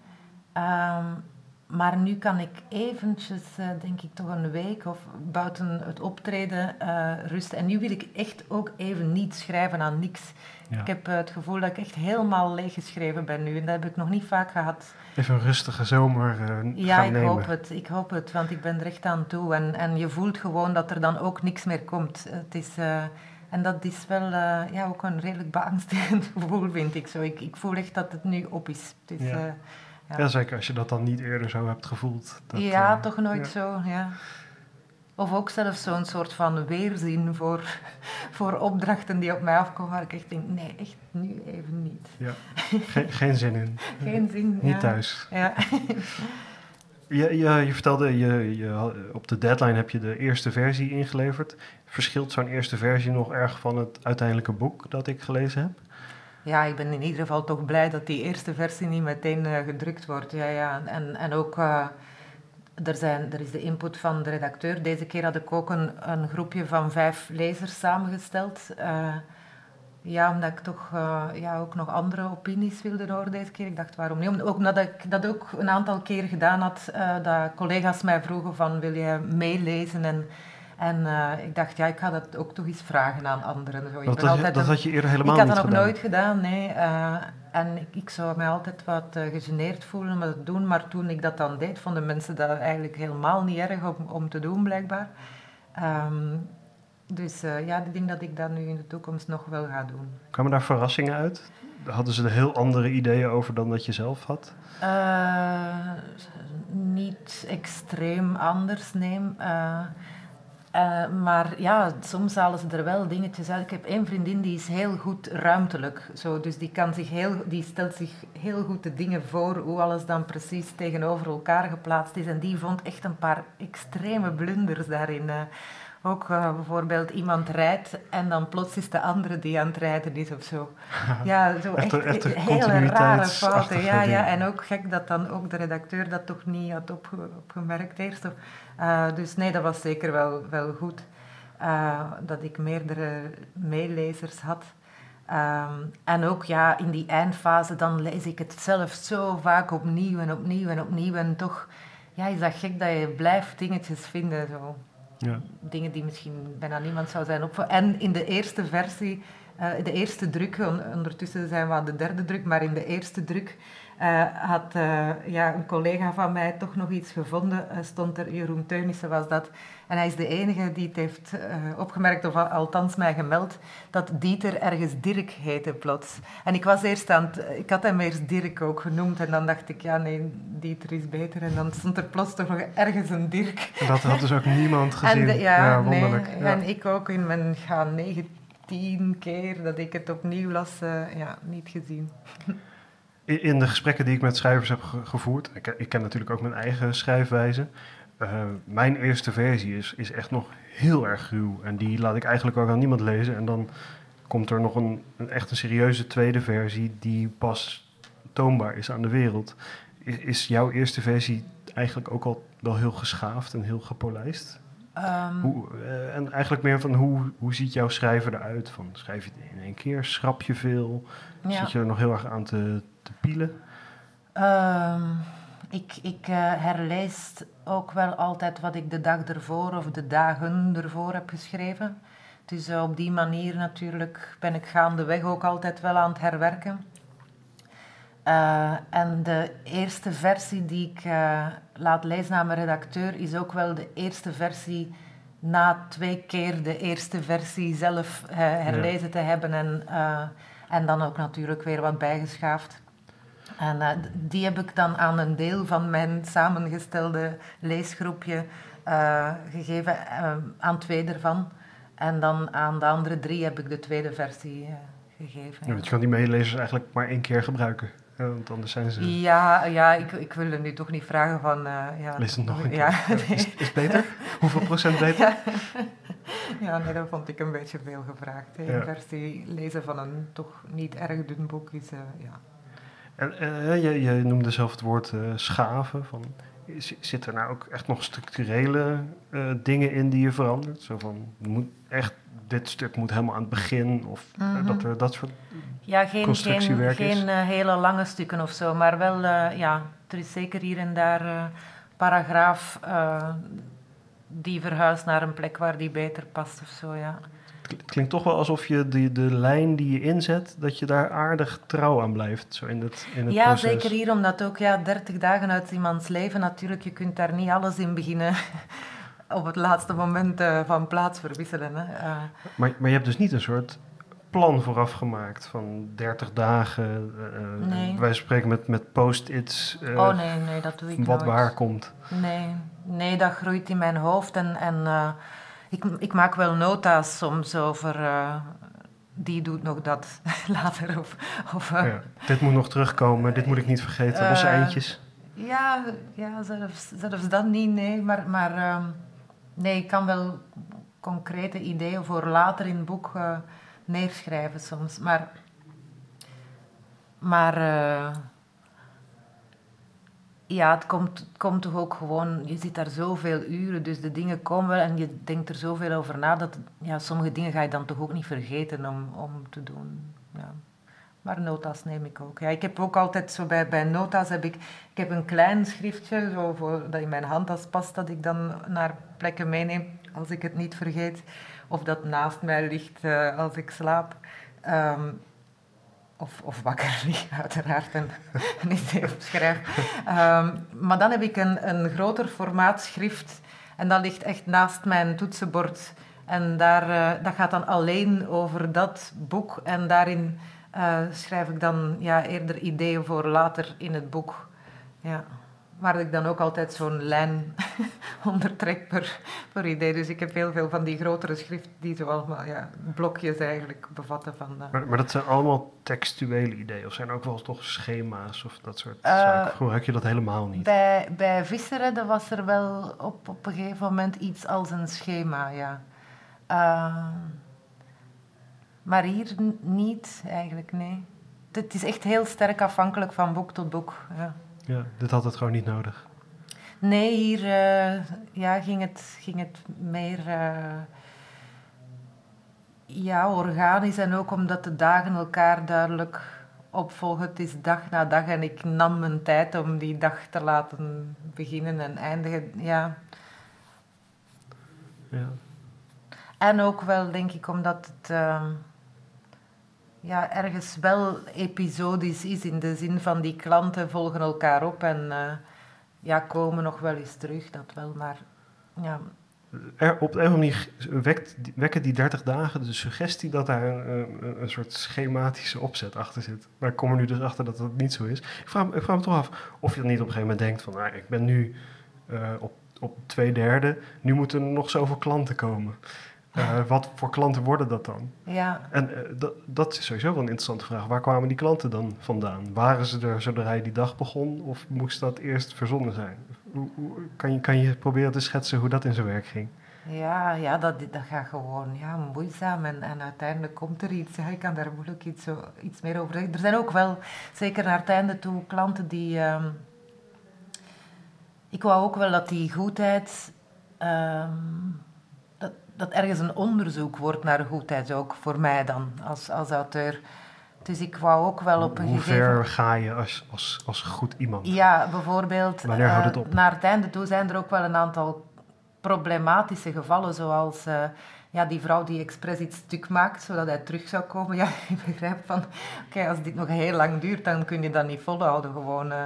Um, maar nu kan ik eventjes, uh, denk ik toch een week of buiten het optreden uh, rusten. En nu wil ik echt ook even niet schrijven aan niks. Ja. Ik heb uh, het gevoel dat ik echt helemaal leeg geschreven ben nu. En dat heb ik nog niet vaak gehad. Even een rustige zomer Ja, ik nemen. hoop het. Ik hoop het, want ik ben er echt aan toe. En, en je voelt gewoon dat er dan ook niks meer komt. Het is... En dat is wel uh, ja, ook een redelijk beangstigend gevoel, vind ik. Zo, ik. Ik voel echt dat het nu op is. Het is ja. Ja. ja. zeker als je dat dan niet eerder zo hebt gevoeld. Dat, ja, uh, toch nooit zo, ja. Of ook zelfs zo'n soort van weerzin voor, voor opdrachten die op mij afkomen, waar ik echt denk, nee, echt nu even niet. Ja, geen, geen zin in. geen zin, Niet thuis. Ja. Je, je, je vertelde, je, je, op de deadline heb je de eerste versie ingeleverd. Verschilt zo'n eerste versie nog erg van het uiteindelijke boek dat ik gelezen heb? Ja, ik ben in ieder geval toch blij dat die eerste versie niet meteen uh, gedrukt wordt. Ja, ja. En, en ook, uh, er, zijn, er is de input van de redacteur. Deze keer had ik ook een, een groepje van vijf lezers samengesteld. Uh, ja, omdat ik toch ja, ook nog andere opinies wilde horen deze keer. Ik dacht, waarom niet? Ook omdat ik dat ook een aantal keer gedaan had, dat collega's mij vroegen van, wil jij meelezen? En en uh, ik dacht, ja, ik ga dat ook toch eens vragen aan anderen. Zo. Ik dat, ben dat, altijd dat een, had je eerder helemaal Ik had niet dat nog gedaan. nooit gedaan, nee. Uh, en ik, ik, zou mij altijd wat uh, gegeneerd voelen met het doen. Maar toen ik dat dan deed, vonden mensen dat eigenlijk helemaal niet erg om, om te doen, blijkbaar. Um, dus ja, ik denk dat ik dat nu in de toekomst nog wel ga doen. Kwamen daar verrassingen uit? Hadden ze er heel andere ideeën over dan dat je zelf had? niet extreem anders, nee. Uh, maar ja, soms halen ze er wel dingetjes uit. Ik heb één vriendin die is heel goed ruimtelijk. Zo, dus die, kan zich heel, die stelt zich heel goed de dingen voor, hoe alles dan precies tegenover elkaar geplaatst is. En die vond echt een paar extreme blunders daarin. Uh, ook uh, bijvoorbeeld iemand rijdt en dan plots is de andere die aan het rijden is of zo. Ja, zo echt, echt, echt hele rare fouten. Ja, ja, en ook gek dat dan ook de redacteur dat toch niet had opge opgemerkt eerst. Uh, dus nee, dat was zeker wel, wel goed. Uh, dat ik meerdere meelezers had. Um, en ook ja, in die eindfase, dan lees ik het zelf zo vaak opnieuw en opnieuw en opnieuw. En toch ja, is dat gek dat je blijft dingetjes vinden. Zo. Ja. Dingen die misschien bijna niemand zou zijn opvallen. En in de eerste versie Uh, de eerste druk, ondertussen zijn we aan de derde druk, maar in de eerste druk uh, had uh, ja, een collega van mij toch nog iets gevonden. Stond er, Jeroen Teunissen was dat. En hij is de enige die het heeft opgemerkt, of althans mij gemeld, dat Dieter ergens Dirk heette plots. En ik was eerst aan het, ik had hem eerst Dirk ook genoemd. En dan dacht ik, ja nee, Dieter is beter. En dan stond er plots toch nog ergens een Dirk. En dat had dus ook niemand gezien. En ja, wonderlijk. Nee, ja. En ik ook in mijn gaan 19 keer dat ik het opnieuw las, ja, niet gezien in de gesprekken die ik met schrijvers heb gevoerd, ik, ik ken natuurlijk ook mijn eigen schrijfwijze. Uh, mijn eerste versie is, is echt nog heel erg gruw. En die laat ik eigenlijk ook aan niemand lezen. En dan komt er nog een, een echt een serieuze tweede versie die pas toonbaar is aan de wereld. Is, is jouw eerste versie eigenlijk ook al wel heel geschaafd en heel gepolijst? Um, hoe, uh, en eigenlijk meer van hoe, hoe ziet jouw schrijver eruit? Van, schrijf je het in één keer? Schrap je veel? Ja. Zit je er nog heel erg aan te, te pielen? Um, ik ik uh, herlees ook wel altijd wat ik de dag ervoor of de dagen ervoor heb geschreven. Dus uh, op die manier natuurlijk ben ik gaandeweg ook altijd wel aan het herwerken. Uh, en de eerste versie die ik laat lezen aan mijn redacteur is ook wel de eerste versie na twee keer de eerste versie zelf herlezen ja. te hebben en, en dan ook natuurlijk weer wat bijgeschaafd. En uh, die heb ik dan aan een deel van mijn samengestelde leesgroepje uh, gegeven, uh, aan twee ervan. En dan aan de andere drie heb ik de tweede versie gegeven. Ja, je kan die meelezers eigenlijk maar één keer gebruiken. want anders zijn ze... Ja, ja ik, ik wil er nu toch niet vragen van... ja, Lees het nog een keer. Ja, nee. is, is het beter? Hoeveel procent beter? Ja. ja, nee, dat vond ik een beetje veel gevraagd. Een versie lezen van een toch niet erg dun boek is... ja. En uh, je, je, noemde zelf het woord uh, schaven. Van, zit er nou ook echt nog structurele uh, dingen in die je verandert? Zo van, moet echt, dit stuk moet helemaal aan het begin of mm -hmm. dat er dat soort ja, geen, constructiewerk geen, is? Geen hele lange stukken of zo, maar wel, ja, er is zeker hier en daar paragraaf die verhuist naar een plek waar die beter past of zo, ja klinkt toch wel alsof je de, de lijn die je inzet, dat je daar aardig trouw aan blijft zo in het, in het ja, proces. zeker hier, omdat ook ja, 30 dagen uit iemands leven natuurlijk, je kunt daar niet alles in beginnen op het laatste moment uh, van plaats verwisselen. Hè. Uh. Maar, maar je hebt dus niet een soort plan vooraf gemaakt van 30 dagen, uh, nee. wij spreken met, met post-its. oh nee, nee, dat doe ik Wat waar komt. Nee, nee, dat groeit in mijn hoofd en... en ik, ik maak wel nota's soms over. Uh, die doet nog dat later. Of, of uh, ja, dit moet nog terugkomen, dit moet ik niet vergeten. Losse uh, eindjes. Ja, ja zelfs, zelfs dat niet, nee. Maar, maar uh, nee, ik kan wel concrete ideeën voor later in het boek neerschrijven soms. Maar. Maar ja, het komt, komt toch ook gewoon, je zit daar zoveel uren, dus de dingen komen en je denkt er zoveel over na dat ja, sommige dingen ga je dan toch ook niet vergeten om, om te doen. Ja. Maar nota's neem ik ook. Ja, ik heb ook altijd zo bij, bij nota's heb ik, ik heb een klein schriftje zo voor, dat in mijn handtas past, dat ik dan naar plekken meeneem als ik het niet vergeet. Of dat naast mij ligt uh, als ik slaap. Um, of, of wakker liggen, uiteraard, en niet even schrijf. Um, maar dan heb ik een, een groter formaat schrift en dat ligt echt naast mijn toetsenbord. En daar, uh, dat gaat dan alleen over dat boek en daarin uh, schrijf ik dan ja, eerder ideeën voor later in het boek. Ja waar ik dan ook altijd zo'n lijn ondertrek per, per idee. Dus ik heb heel veel van die grotere schriften die zo allemaal ja, blokjes eigenlijk bevatten. Van, uh, maar, maar, dat zijn allemaal textuele ideeën? Of zijn er ook wel eens toch schema's of dat soort uh, zaken? Gebruik je dat helemaal niet? Bij, bij visseredden was er wel op, op een gegeven moment iets als een schema, ja. Uh, maar hier niet, eigenlijk, nee. Het is echt heel sterk afhankelijk van boek tot boek, ja. Ja, dit had het gewoon niet nodig. Nee, hier uh, ja, ging, het, ging het meer uh, ja, organisch en ook omdat de dagen elkaar duidelijk opvolgen. Het is dag na dag en ik nam mijn tijd om die dag te laten beginnen en eindigen. Ja. ja. En ook wel, denk ik, omdat het... Uh, ja, ergens wel episodisch is. In de zin van die klanten volgen elkaar op en eh, ja, komen nog wel eens terug. Dat wel, maar ja, op een of andere manier wekt, wekken die 30 dagen de suggestie dat daar een, een, soort schematische opzet achter zit. Maar ik kom er nu dus achter dat dat niet zo is. Ik vraag, ik vraag me toch af of je dan niet op een gegeven moment denkt van, nou, ik ben nu uh, op, op twee derde, nu moeten er nog zoveel klanten komen. Uh, wat voor klanten worden dat dan? Ja. En uh, dat, is sowieso wel een interessante vraag. Waar kwamen die klanten dan vandaan? Waren ze er zodra je die dag begon of moest dat eerst verzonnen zijn? Hoe, hoe, kan, je, kan je proberen te schetsen hoe dat in zijn werk ging? Ja, ja dat, dat gaat gewoon ja, moeizaam en, en uiteindelijk komt er iets. Ja, ik kan daar moeilijk iets, zo, iets meer over zeggen. Er zijn ook wel, zeker naar het einde toe, klanten die... Um, ik wou ook wel dat die goedheid... Um, dat, dat ergens een onderzoek wordt naar goedheid, ook voor mij dan, als, als auteur. Dus ik wou ook wel op een Hoe gegeven ver ga je als, als, als goed iemand? Ja, bijvoorbeeld... Wanneer houdt het op? Uh, naar het einde toe zijn er ook wel een aantal problematische gevallen, zoals uh, ja, die vrouw die expres iets stuk maakt, zodat hij terug zou komen. Ja, ik begrijp van, oké, als dit nog heel lang duurt, dan kun je dat niet volhouden gewoon. Uh.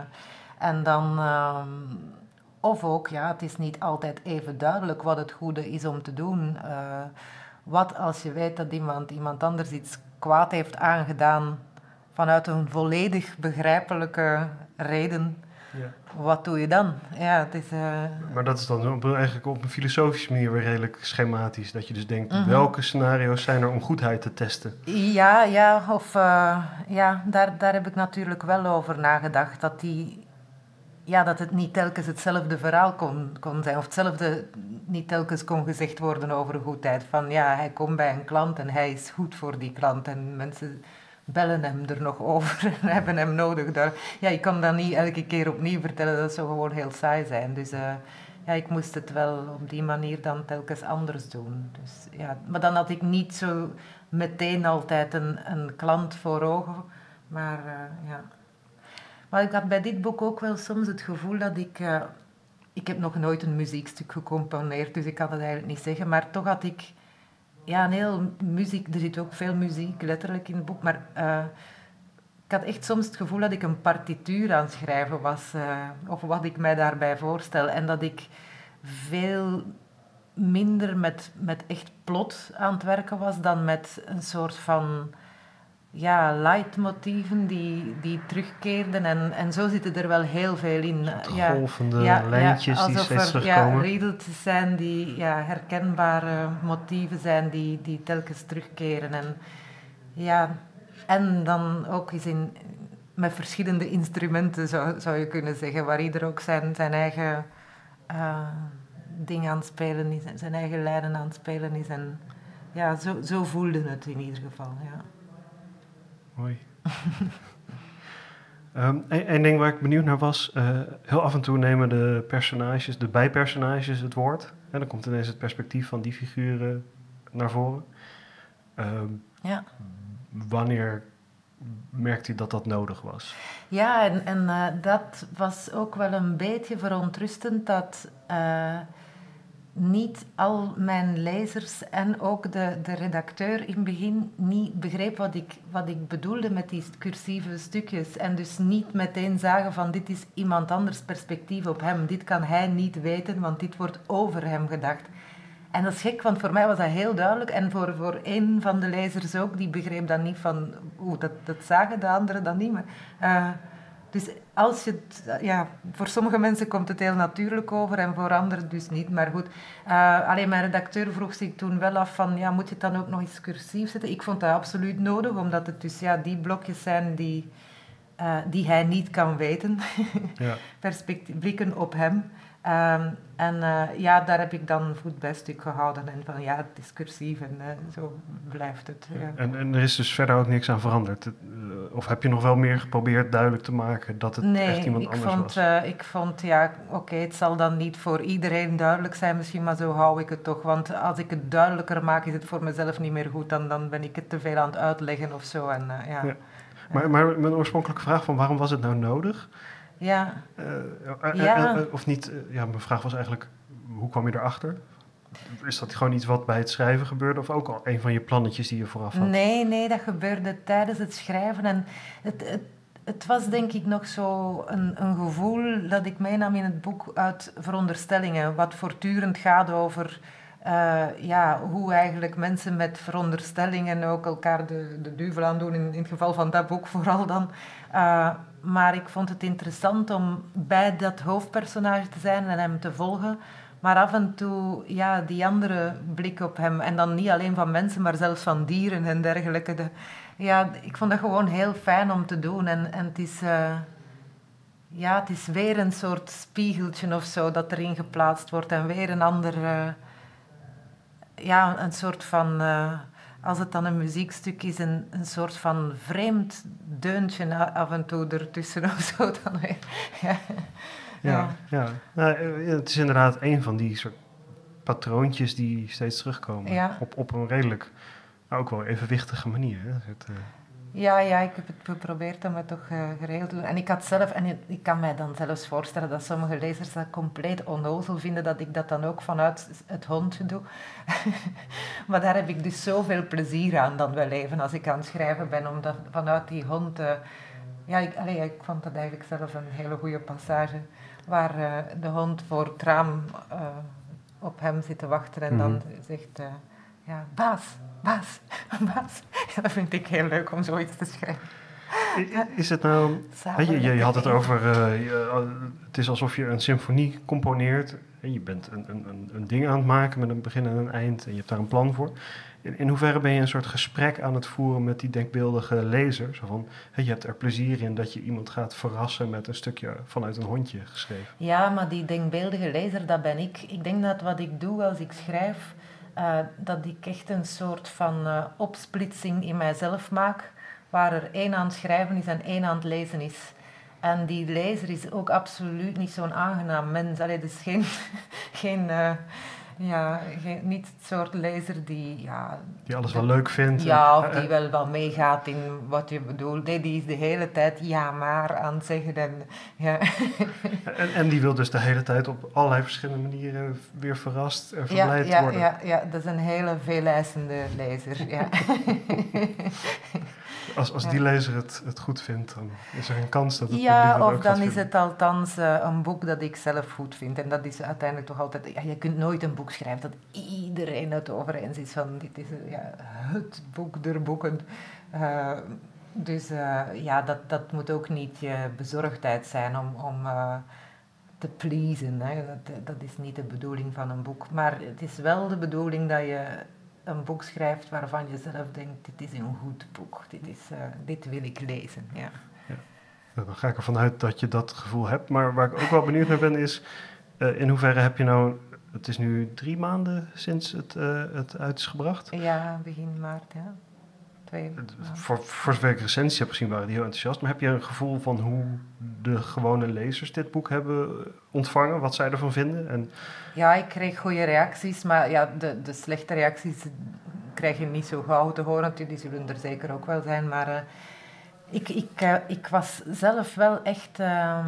En dan... Uh, of ook, ja, het is niet altijd even duidelijk wat het goede is om te doen. Uh, wat als je weet dat iemand, iemand anders iets kwaad heeft aangedaan vanuit een volledig begrijpelijke reden. Ja. Wat doe je dan? Ja, het is, uh... Maar dat is dan op, eigenlijk op een filosofische manier weer redelijk schematisch. Dat je dus denkt, mm -hmm. welke scenario's zijn er om goedheid te testen? Ja, ja, of, uh, ja daar, daar heb ik natuurlijk wel over nagedacht. Dat, die, ja, dat het niet telkens hetzelfde verhaal kon, kon zijn. Of hetzelfde niet telkens kon gezegd worden over goedheid. Van ja, hij komt bij een klant en hij is goed voor die klant. En mensen bellen hem er nog over en hebben hem nodig. Daar. Ja, ik kan dat niet elke keer opnieuw vertellen, dat zou gewoon heel saai zijn. Dus uh, ja, ik moest het wel op die manier dan telkens anders doen. Dus, ja, maar dan had ik niet zo meteen altijd een, een klant voor ogen. Maar uh, ja. Maar ik had bij dit boek ook wel soms het gevoel dat ik... Uh, ik heb nog nooit een muziekstuk gecomponeerd, dus ik kan het eigenlijk niet zeggen. Maar toch had ik ja, een heel muziek. Er zit ook veel muziek letterlijk in het boek. Maar uh, ik had echt soms het gevoel dat ik een partituur aan het schrijven was. Uh, of wat ik mij daarbij voorstel. En dat ik veel minder met, met echt plot aan het werken was dan met een soort van ja, leidmotieven die, die terugkeerden. En, en zo zitten er wel heel veel in. Ja, golvende ja, lijntjes ja, die steeds er, terugkomen. Ja, riedeltjes zijn die ja, herkenbare motieven zijn die, die telkens terugkeren. En, ja, en dan ook eens in, met verschillende instrumenten, zou, zou je kunnen zeggen, waar ieder ook zijn, zijn eigen uh, ding aan het spelen is, zijn eigen lijnen aan het spelen is. En ja, zo, zo voelde het in ieder geval, ja. Mooi. um, Eén ding waar ik benieuwd naar was, uh, heel af en toe nemen de personages, de bijpersonages het woord. En dan komt ineens het perspectief van die figuren naar voren. Um, ja. Wanneer merkt u dat dat nodig was? Ja, en, en uh, dat was ook wel een beetje verontrustend dat... Uh, niet al mijn lezers en ook de, de redacteur in het begin niet begreep wat ik, wat ik bedoelde met die cursieve stukjes. En dus niet meteen zagen van dit is iemand anders perspectief op hem. Dit kan hij niet weten, want dit wordt over hem gedacht. En dat is gek, want voor mij was dat heel duidelijk. En voor, voor een van de lezers ook, die begreep dat niet van... Oeh, dat, dat zagen de anderen dan niet. Maar, uh, dus als je het, ja, voor sommige mensen komt het heel natuurlijk over en voor anderen dus niet. Maar goed, uh, alleen mijn redacteur vroeg zich toen wel af van, ja, moet je het dan ook nog eens cursief zetten? Ik vond dat absoluut nodig, omdat het dus ja, die blokjes zijn die, uh, die hij niet kan weten. ja. blikken op hem. Um, en uh, ja, daar heb ik dan voet bij stuk gehouden. En van ja, het is cursief en uh, zo blijft het. Ja. En, en er is dus verder ook niks aan veranderd? Of heb je nog wel meer geprobeerd duidelijk te maken dat het nee, echt iemand ik anders vond, was? Uh, ik vond, ja, oké, okay, het zal dan niet voor iedereen duidelijk zijn misschien, maar zo hou ik het toch. Want als ik het duidelijker maak, is het voor mezelf niet meer goed. Dan, dan ben ik het te veel aan het uitleggen of zo. En, ja. ja. Maar, maar mijn oorspronkelijke vraag van waarom was het nou nodig? Ja. Uh, ja. Uh, of niet, ja, mijn vraag was eigenlijk, hoe kwam je erachter? is dat gewoon iets wat bij het schrijven gebeurde of ook al een van je plannetjes die je vooraf had? Nee, nee, dat gebeurde tijdens het schrijven. En het, het, het was denk ik nog zo een, een gevoel dat ik meenam in het boek uit veronderstellingen, wat voortdurend gaat over uh, ja, hoe eigenlijk mensen met veronderstellingen ook elkaar de, de duivel aandoen, in, in het geval van dat boek vooral dan. Uh, maar ik vond het interessant om bij dat hoofdpersonage te zijn en hem te volgen. Maar af en toe, ja, die andere blik op hem. En dan niet alleen van mensen, maar zelfs van dieren en dergelijke. De, ja, ik vond dat gewoon heel fijn om te doen. En, en het is... Uh, ja, het is weer een soort spiegeltje of zo dat erin geplaatst wordt. En weer een ander... Uh, ja, een soort van... als het dan een muziekstuk is, een, een soort van vreemd deuntje af en toe ertussen of zo. Dan weer. Ja, ja. ja. Nou, het is inderdaad een van die soort patroontjes die steeds terugkomen. Ja. Op, op een redelijk, nou, ook wel evenwichtige manier. Hè? Het, uh, ja, ja, ik heb het geprobeerd om het toch uh, geregeld te doen. En ik had zelf, en ik kan mij dan zelfs voorstellen dat sommige lezers dat compleet onnozel vinden, dat ik dat dan ook vanuit het hondje doe. maar daar heb ik dus zoveel plezier aan dan wel even als ik aan het schrijven ben, om dat vanuit die hond... Uh, ja, ik, allee, ik vond dat eigenlijk zelf een hele goede passage, waar uh, de hond voor het raam op hem zit te wachten en dan mhm. zegt ja, baas, baas, baas. Ja, dat vind ik heel leuk om zoiets te schrijven. Is het nou... Je, je, had het over... Uh, het is alsof je een symfonie componeert. En je bent een, een, een ding aan het maken met een begin en een eind. En je hebt daar een plan voor. In, in hoeverre ben je een soort gesprek aan het voeren met die denkbeeldige lezer? Zo van, je hebt er plezier in dat je iemand gaat verrassen met een stukje vanuit een hondje geschreven. Ja, maar die denkbeeldige lezer, dat ben ik. Ik denk dat wat ik doe als ik schrijf uh, dat ik echt een soort van uh, opsplitsing in mijzelf maak, waar er één aan het schrijven is en één aan het lezen is. En die lezer is ook absoluut niet zo'n aangenaam mens. Allee, dus geen, geen uh, ja, niet het soort lezer die... Ja, die alles wel leuk vindt. Ja, of die wel wel meegaat in wat je bedoelt. Nee, die is de hele tijd ja maar aan het zeggen. En, ja. en, en die wil dus de hele tijd op allerlei verschillende manieren weer verrast en verblijd ja, ja, worden. Ja, ja, dat is een hele veeleisende lezer. Ja. Als, als die lezer het, het goed vindt, dan is er een kans dat het Ja, of dan is het althans uh, een boek dat ik zelf goed vind. En dat is uiteindelijk toch altijd... Ja, je kunt nooit een boek schrijven dat iedereen het over eens is van... Dit is ja, het boek der boeken. Uh, dus uh, ja, dat, dat moet ook niet je bezorgdheid zijn om... om te pleasen. Hè. Dat, dat is niet de bedoeling van een boek. Maar het is wel de bedoeling dat je een boek schrijft waarvan je zelf denkt, dit is een goed boek, dit, is, uh, dit wil ik lezen. Ja. ja. Dan ga ik ervan uit dat je dat gevoel hebt. Maar waar ik ook wel benieuwd naar ben is, uh, in hoeverre heb je nou, het is nu drie maanden sinds het, uh, het uit is gebracht? Ja, begin maart, ja. Twee, voor, voor zover ik recensies heb gezien, waren die heel enthousiast. Maar heb je een gevoel van hoe de gewone lezers dit boek hebben ontvangen? Wat zij ervan vinden? En... Ja, ik kreeg goede reacties. Maar ja, de, de slechte reacties krijg je niet zo gauw te horen. Die zullen er zeker ook wel zijn. Maar uh, ik, ik, uh, ik was zelf wel echt... Uh,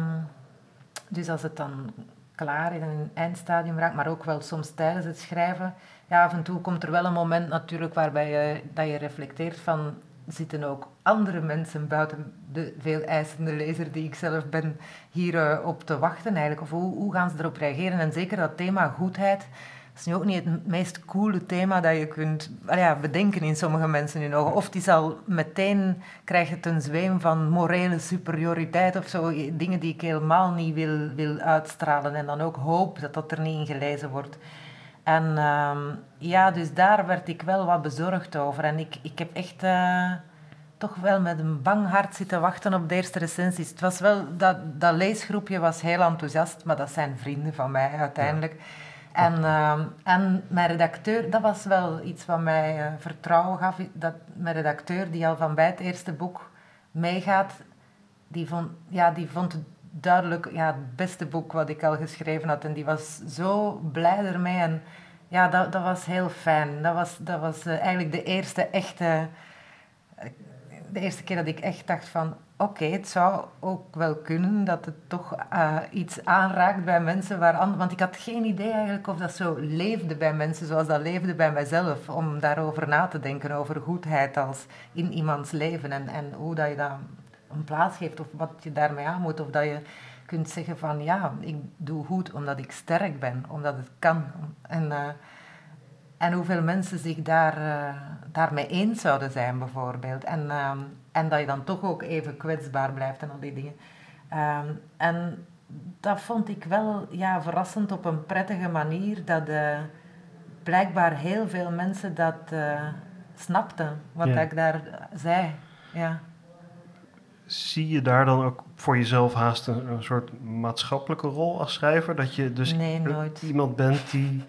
dus als het dan klaar in een eindstadium raakt, maar ook wel soms tijdens het schrijven ja, af en toe komt er wel een moment natuurlijk waarbij je, dat je reflecteert van zitten ook andere mensen buiten de veel eisende lezer die ik zelf ben hier uh, op te wachten eigenlijk? Of hoe, hoe gaan ze erop reageren? En zeker dat thema goedheid is nu ook niet het meest coole thema dat je kunt ja, bedenken in sommige mensen in ogen. Of het is al meteen, krijg je een zweem van morele superioriteit of zo. Dingen die ik helemaal niet wil, wil uitstralen. En dan ook hoop dat dat er niet in gelezen wordt. En ehm, ja, dus daar werd ik wel wat bezorgd over. En ik, ik heb echt uh, toch wel met een bang hart zitten wachten op de eerste recensies. Het was wel, dat, dat leesgroepje was heel enthousiast, maar dat zijn vrienden van mij uiteindelijk. En, uh, en mijn redacteur, dat was wel iets wat mij uh, vertrouwen gaf. Dat mijn redacteur, die al van bij het eerste boek meegaat, die vond, ja, die vond het duidelijk ja, het beste boek wat ik al geschreven had. En die was zo blij ermee. En ja, dat, dat was heel fijn. Dat was, dat was uh, eigenlijk de eerste echte... Uh, de eerste keer dat ik echt dacht van... Oké, het zou ook wel kunnen dat het toch uh, iets aanraakt bij mensen waar an- Want ik had geen idee eigenlijk of dat zo leefde bij mensen zoals dat leefde bij mijzelf. Om daarover na te denken, over goedheid als in iemands leven. En, en hoe dat je dat een plaats geeft of wat je daarmee aan moet. Of dat je kunt zeggen van ja, ik doe goed omdat ik sterk ben, omdat het kan. En, uh, en hoeveel mensen zich daar, uh, daarmee eens zouden zijn bijvoorbeeld. En, uh, en dat je dan toch ook even kwetsbaar blijft en al die dingen. En dat vond ik wel ja, verrassend op een prettige manier. Dat blijkbaar heel veel mensen dat snapten, wat ja. ik daar zei. Ja zie je daar dan ook voor jezelf haast een, een, soort maatschappelijke rol als schrijver? Dat je dus nee, iemand bent die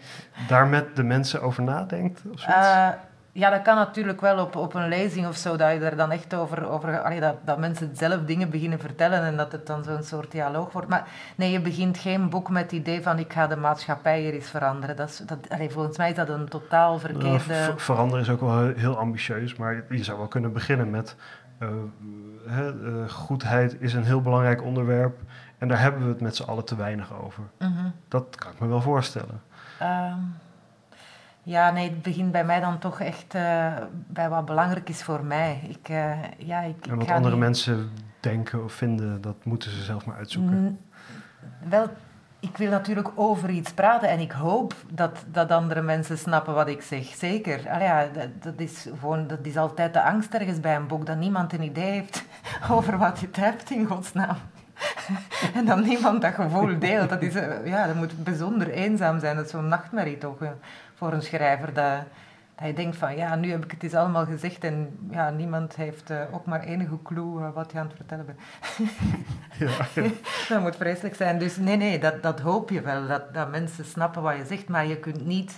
daar met de mensen over nadenkt? Of uh, ja, dat kan natuurlijk wel op, op een lezing of zo, dat je er dan echt over... over allee, dat, dat mensen zelf dingen beginnen vertellen en dat het dan zo'n soort dialoog wordt. Maar nee, je begint geen boek met het idee van ik ga de maatschappij hier eens veranderen. Dat is, dat, allee, volgens mij is dat een totaal verkeerde... Uh, veranderen is ook wel heel ambitieus, maar je zou wel kunnen beginnen met... Uh, uh, goedheid is een heel belangrijk onderwerp en daar hebben we het met z'n allen te weinig over. Mm -hmm. Dat kan ik me wel voorstellen. Um, ja, nee, het begint bij mij dan toch echt uh, bij wat belangrijk is voor mij. Ik, ja, ik, en wat andere niet... mensen denken of vinden, dat moeten ze zelf maar uitzoeken. Mm, wel, ik wil natuurlijk over iets praten en ik hoop dat, dat andere mensen snappen wat ik zeg. Zeker. Ja, dat, dat, is gewoon, dat is altijd de angst ergens bij een boek, dat niemand een idee heeft over wat je het hebt, in godsnaam. en dan niemand dat gevoel deelt. Dat, is, ja, dat moet bijzonder eenzaam zijn. Dat is zo'n nachtmerrie toch voor een schrijver. Dat, dat je denkt van, ja, nu heb ik het eens allemaal gezegd en ja, niemand heeft uh, ook maar enige clue uh, wat je aan het vertellen bent. ja, ja. dat moet vreselijk zijn. Dus nee, nee, dat, dat hoop je wel, dat, dat mensen snappen wat je zegt, maar je kunt niet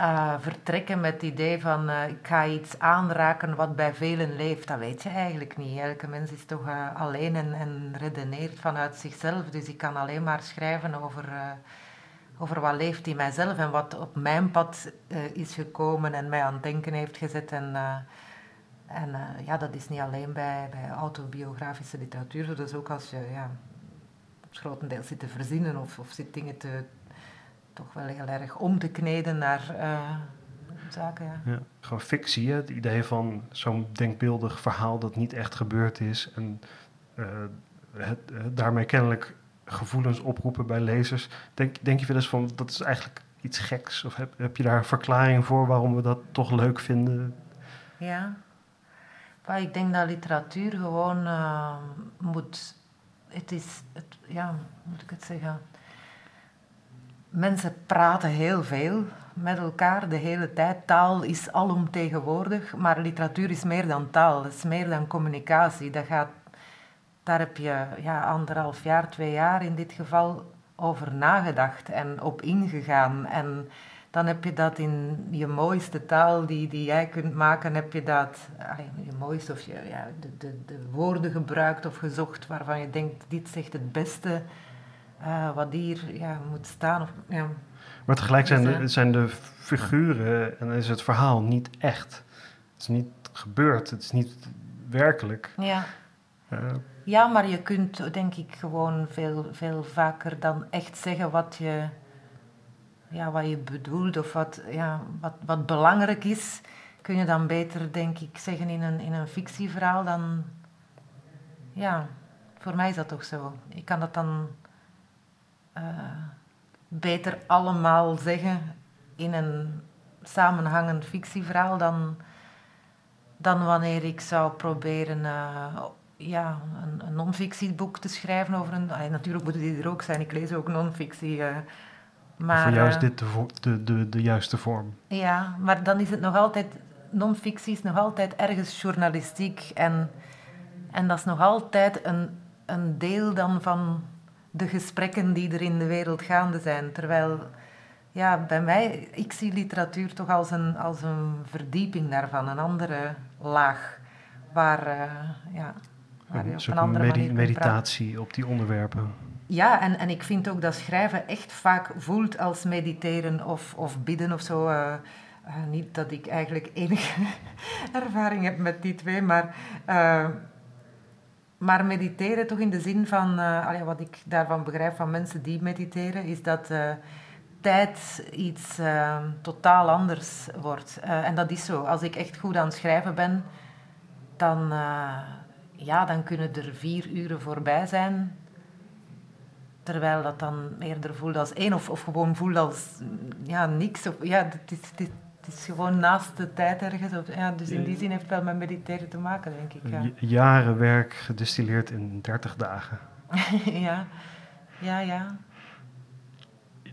uh, vertrekken met het idee van, ik ga iets aanraken wat bij velen leeft. Dat weet je eigenlijk niet. Elke mens is toch alleen en, en redeneert vanuit zichzelf, dus ik kan alleen maar schrijven over over wat leeft in mijzelf en wat op mijn pad uh, is gekomen en mij aan het denken heeft gezet. En, uh, en uh, ja, dat is niet alleen bij, bij autobiografische literatuur, is ook als je ja, grotendeels zit te verzinnen of, of zit dingen te, toch wel heel erg om te kneden naar zaken. Ja. Ja, gewoon fictie, het idee van zo'n denkbeeldig verhaal dat niet echt gebeurd is en het daarmee kennelijk gevoelens oproepen bij lezers. Denk, denk je wel eens van, dat is eigenlijk iets geks? Of heb, heb je daar een verklaring voor waarom we dat toch leuk vinden? Ja, maar ik denk dat literatuur gewoon uh, moet... Het is, ja, moet ik het zeggen? Mensen praten heel veel met elkaar de hele tijd. Taal is alomtegenwoordig, maar literatuur is meer dan taal. Het is meer dan communicatie. Dat gaat daar heb je ja, anderhalf jaar, twee jaar in dit geval over nagedacht en op ingegaan. En dan heb je dat in je mooiste taal die, die jij kunt maken, heb je dat, je mooiste of je ja, de, de, de woorden gebruikt of gezocht waarvan je denkt, dit zegt het beste uh, wat hier ja, moet staan. Of, ja. Maar tegelijk zijn de, zijn de figuren en is het verhaal niet echt. Het is niet gebeurd, het is niet werkelijk. Ja. Ja, maar je kunt denk ik gewoon veel, veel vaker dan echt zeggen wat je, ja, wat je bedoelt of wat, ja, wat, wat belangrijk is. Kun je dan beter, denk ik, zeggen in een, in een fictieverhaal dan... Ja, voor mij is dat toch zo. Ik kan dat dan uh, beter allemaal zeggen in een samenhangend fictieverhaal dan, dan wanneer ik zou proberen... Uh, ja, een, een non-fictieboek te schrijven over een... Natuurlijk moeten die er ook zijn, ik lees ook non-fictie. Uh, maar, Voor jou is dit de, de, de, de juiste vorm. Ja, maar dan is het nog altijd... Non-fictie is nog altijd ergens journalistiek. En, en dat is nog altijd een, een deel dan van de gesprekken die er in de wereld gaande zijn. Terwijl, ja, bij mij... Ik zie literatuur toch als een, als een verdieping daarvan. Een andere laag. Waar, uh, ja een soort medi meditatie op die onderwerpen. Ja, en, en ik vind ook dat schrijven echt vaak voelt als mediteren of, of bidden of zo. Uh, niet dat ik eigenlijk enige ervaring heb met die twee, maar, maar mediteren toch in de zin van, wat ik daarvan begrijp van mensen die mediteren, is dat tijd iets totaal anders wordt. en dat is zo. Als ik echt goed aan het schrijven ben, dan, ja, dan kunnen er vier uren voorbij zijn Terwijl dat dan eerder voelt als één of, of gewoon voelt als ja, niks. Of, ja, het is, het, is, het is gewoon naast de tijd ergens. Of, ja, dus in die zin heeft het wel met mediteren te maken, denk ik. Ja. Jaren werk gedistilleerd in 30 dagen. ja, ja, ja.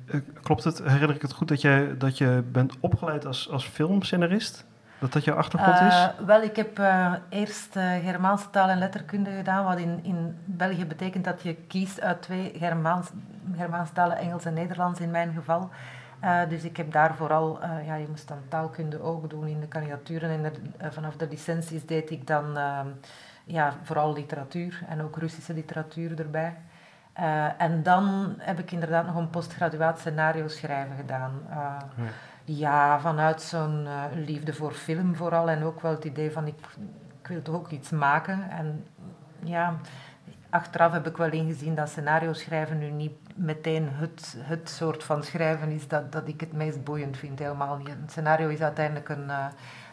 Eh, klopt het, herinner ik het goed dat je, dat je bent opgeleid als, als filmscenarist? Dat dat jouw achtergrond is? Uh, wel, ik heb uh, eerst uh, Germaanse taal en letterkunde gedaan, wat in, in België betekent dat je kiest uit twee Germaans, Germaanse talen, Engels en Nederlands in mijn geval. dus ik heb daar vooral, ja, je moest dan taalkunde ook doen in de kandidaturen en vanaf de licenties deed ik dan ja, vooral literatuur en ook Russische literatuur erbij. en dan heb ik inderdaad nog een postgraduaat scenario schrijven gedaan. Ja. Ja, vanuit zo'n uh, liefde voor film vooral. En ook wel het idee van ik, ik wil toch ook iets maken. En ja, achteraf heb ik wel ingezien dat scenario schrijven nu niet meteen het, het soort van schrijven is dat, dat ik het meest boeiend vind. Helemaal niet. Een scenario is uiteindelijk een, uh,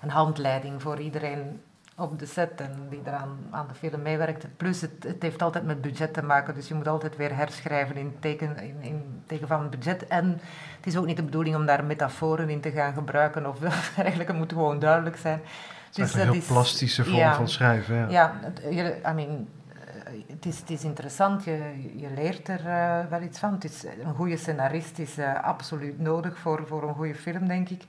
een handleiding voor iedereen op de set en die eraan aan de film meewerkt. Plus het, het heeft altijd met budget te maken, dus je moet altijd weer herschrijven in teken, in, in teken van budget. En het is ook niet de bedoeling om daar metaforen in te gaan gebruiken of eigenlijk, het moet gewoon duidelijk zijn. Het is dus een heel plastische vorm van schrijven. Ja, ja het, I mean, het, is, het is interessant, je, je leert er uh, wel iets van. Het is, een goede scenarist is uh, absoluut nodig voor, voor een goede film, denk ik.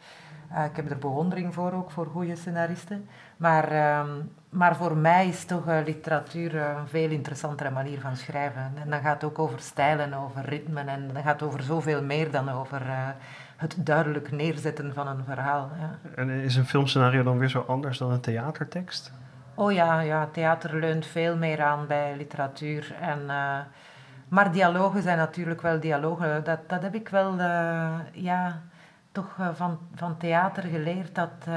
Uh, ik heb er bewondering voor ook, voor goede scenaristen. Maar, um, maar voor mij is toch uh, literatuur een veel interessantere manier van schrijven. En dan gaat het ook over stijlen, over ritmen en dan gaat het over zoveel meer dan over uh, het duidelijk neerzetten van een verhaal. Ja. En is een filmscenario dan weer zo anders dan een theatertekst? Oh ja, ja theater leunt veel meer aan bij literatuur. En, maar dialogen zijn natuurlijk wel dialogen. Dat, dat heb ik wel ja, toch van, van theater geleerd. Dat,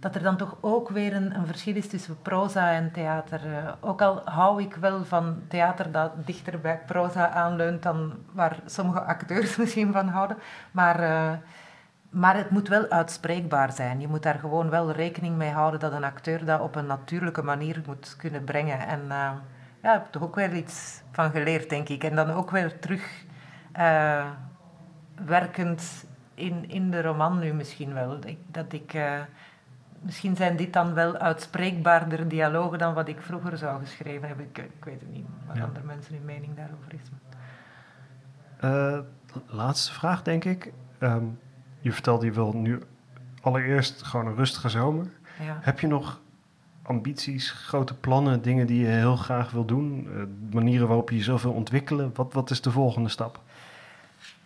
dat er dan toch ook weer een, een verschil is tussen proza en theater. Uh, ook al hou ik wel van theater dat dichter bij proza aanleunt dan waar sommige acteurs misschien van houden. Maar, maar het moet wel uitspreekbaar zijn. Je moet daar gewoon wel rekening mee houden dat een acteur dat op een natuurlijke manier moet kunnen brengen. En ja, ik heb toch ook weer iets van geleerd, denk ik. En dan ook weer terug werkend in, in de roman nu misschien wel. Dat ik misschien zijn dit dan wel uitspreekbaarder dialogen dan wat ik vroeger zou geschreven hebben. Ik, ik weet het niet wat andere mensen hun mening daarover is. Uh, laatste vraag, denk ik. Um, je vertelde je wil nu allereerst gewoon een rustige zomer. Ja. Heb je nog ambities, grote plannen, dingen die je heel graag wil doen? Uh, manieren waarop je jezelf wil ontwikkelen? Wat, wat is de volgende stap?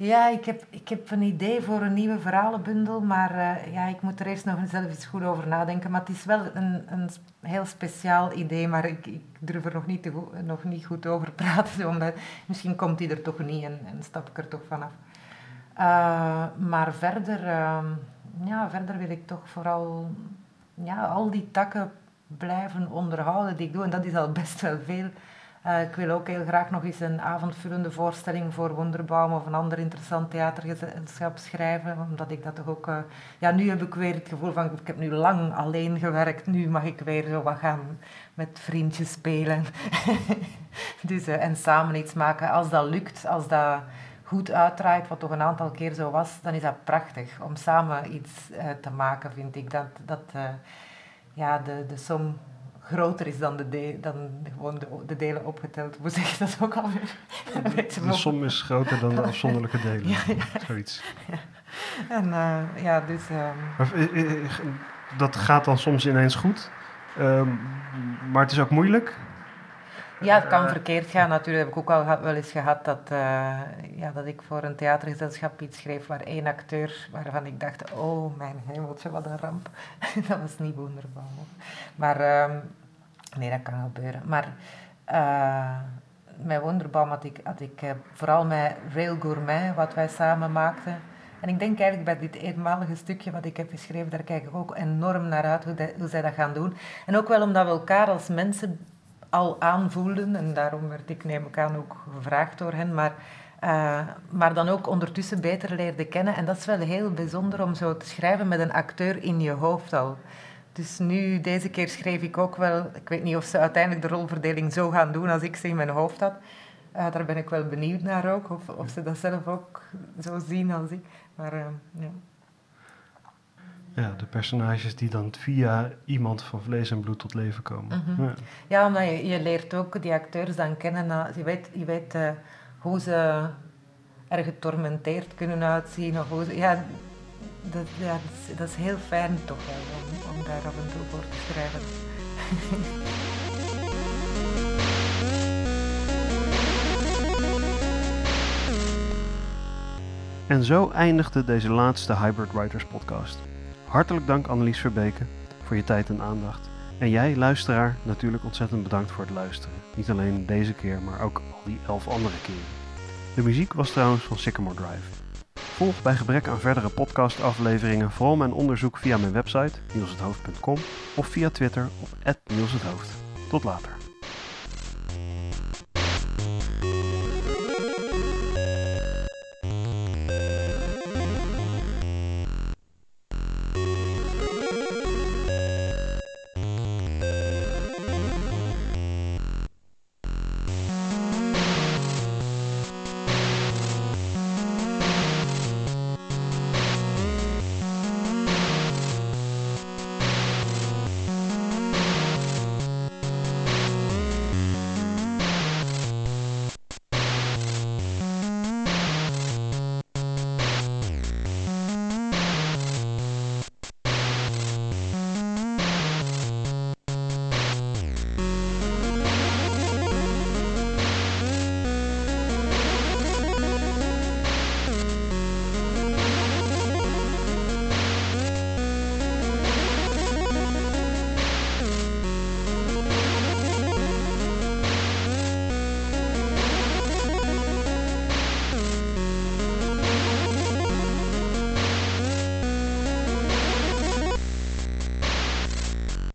Ja, ik heb, ik heb een idee voor een nieuwe verhalenbundel, maar uh, ja, ik moet er eerst nog zelf eens goed over nadenken. Maar het is wel een, een heel speciaal idee, maar ik, ik durf er nog niet, goed, nog niet goed over praten. Omdat, misschien komt die er toch niet en, en stap ik er toch vanaf. Uh, maar verder, uh, ja, verder wil ik toch vooral ja, al die takken blijven onderhouden die ik doe. En dat is al best wel veel. Uh, ik wil ook heel graag nog eens een avondvullende voorstelling voor Wonderbaum of een ander interessant theatergezelschap schrijven, omdat ik dat toch ook... Uh, ja, nu heb ik weer het gevoel van, ik heb nu lang alleen gewerkt, nu mag ik weer zo wat gaan met vriendjes spelen. dus, uh, en samen iets maken. Als dat lukt, als dat goed uitdraait, wat toch een aantal keer zo was, dan is dat prachtig. Om samen iets te maken, vind ik. Dat, dat ja, de, de som groter is dan de, de dan gewoon de, de, delen opgeteld. Hoe zeg je dat ook alweer? De, de som is groter dan de afzonderlijke delen. ja, ja. Zoiets. Ja. En uh, ja, dus... Um... dat gaat dan soms ineens goed. Um, maar het is ook moeilijk. Ja, het kan verkeerd gaan natuurlijk. Heb ik ook al wel eens gehad dat, uh, ja, dat ik voor een theatergezelschap iets schreef waar één acteur, waarvan ik dacht, oh mijn hemeltje, wat een ramp. dat was niet wonderbaar. Maar um, Nee, dat kan gebeuren. Maar uh, met Wonderbaum had ik, had ik uh, vooral met Rail Gourmet, wat wij samen maakten, En ik denk eigenlijk bij dit eenmalige stukje wat ik heb geschreven, daar kijk ik ook enorm naar uit hoe, hoe zij dat gaan doen. En ook wel omdat we elkaar als mensen al aanvoelden, en daarom werd ik neem ik aan ook gevraagd door hen, maar, uh, maar dan ook ondertussen beter leerde kennen. En dat is wel heel bijzonder om zo te schrijven met een acteur in je hoofd al. Dus nu, deze keer schreef ik ook wel, ik weet niet of ze uiteindelijk de rolverdeling zo gaan doen als ik ze in mijn hoofd had. Uh, daar ben ik wel benieuwd naar ook, of, of ze dat zelf ook zo zien als ik. Maar uh, ja. Ja, de personages die dan via iemand van vlees en bloed tot leven komen. Mm -hmm. ja. ja. omdat je, je leert ook die acteurs dan kennen. Je weet, je weet uh, hoe ze er getormenteerd kunnen uitzien. Of hoe ze, ja, dat, ja, dat, is, heel fijn toch wel, om, daar af en toe voor te schrijven. En zo eindigde deze laatste Hybrid Writers podcast. Hartelijk dank Annelies Verbeke voor je tijd en aandacht. En jij, luisteraar, natuurlijk ontzettend bedankt voor het luisteren. Niet alleen deze keer, maar ook al die elf andere keren. De muziek was trouwens van Sycamore Drive. Volg bij gebrek aan verdere podcastafleveringen vooral mijn onderzoek via mijn website nielshethoofd.com of via Twitter op @nielshethoofd. Tot later.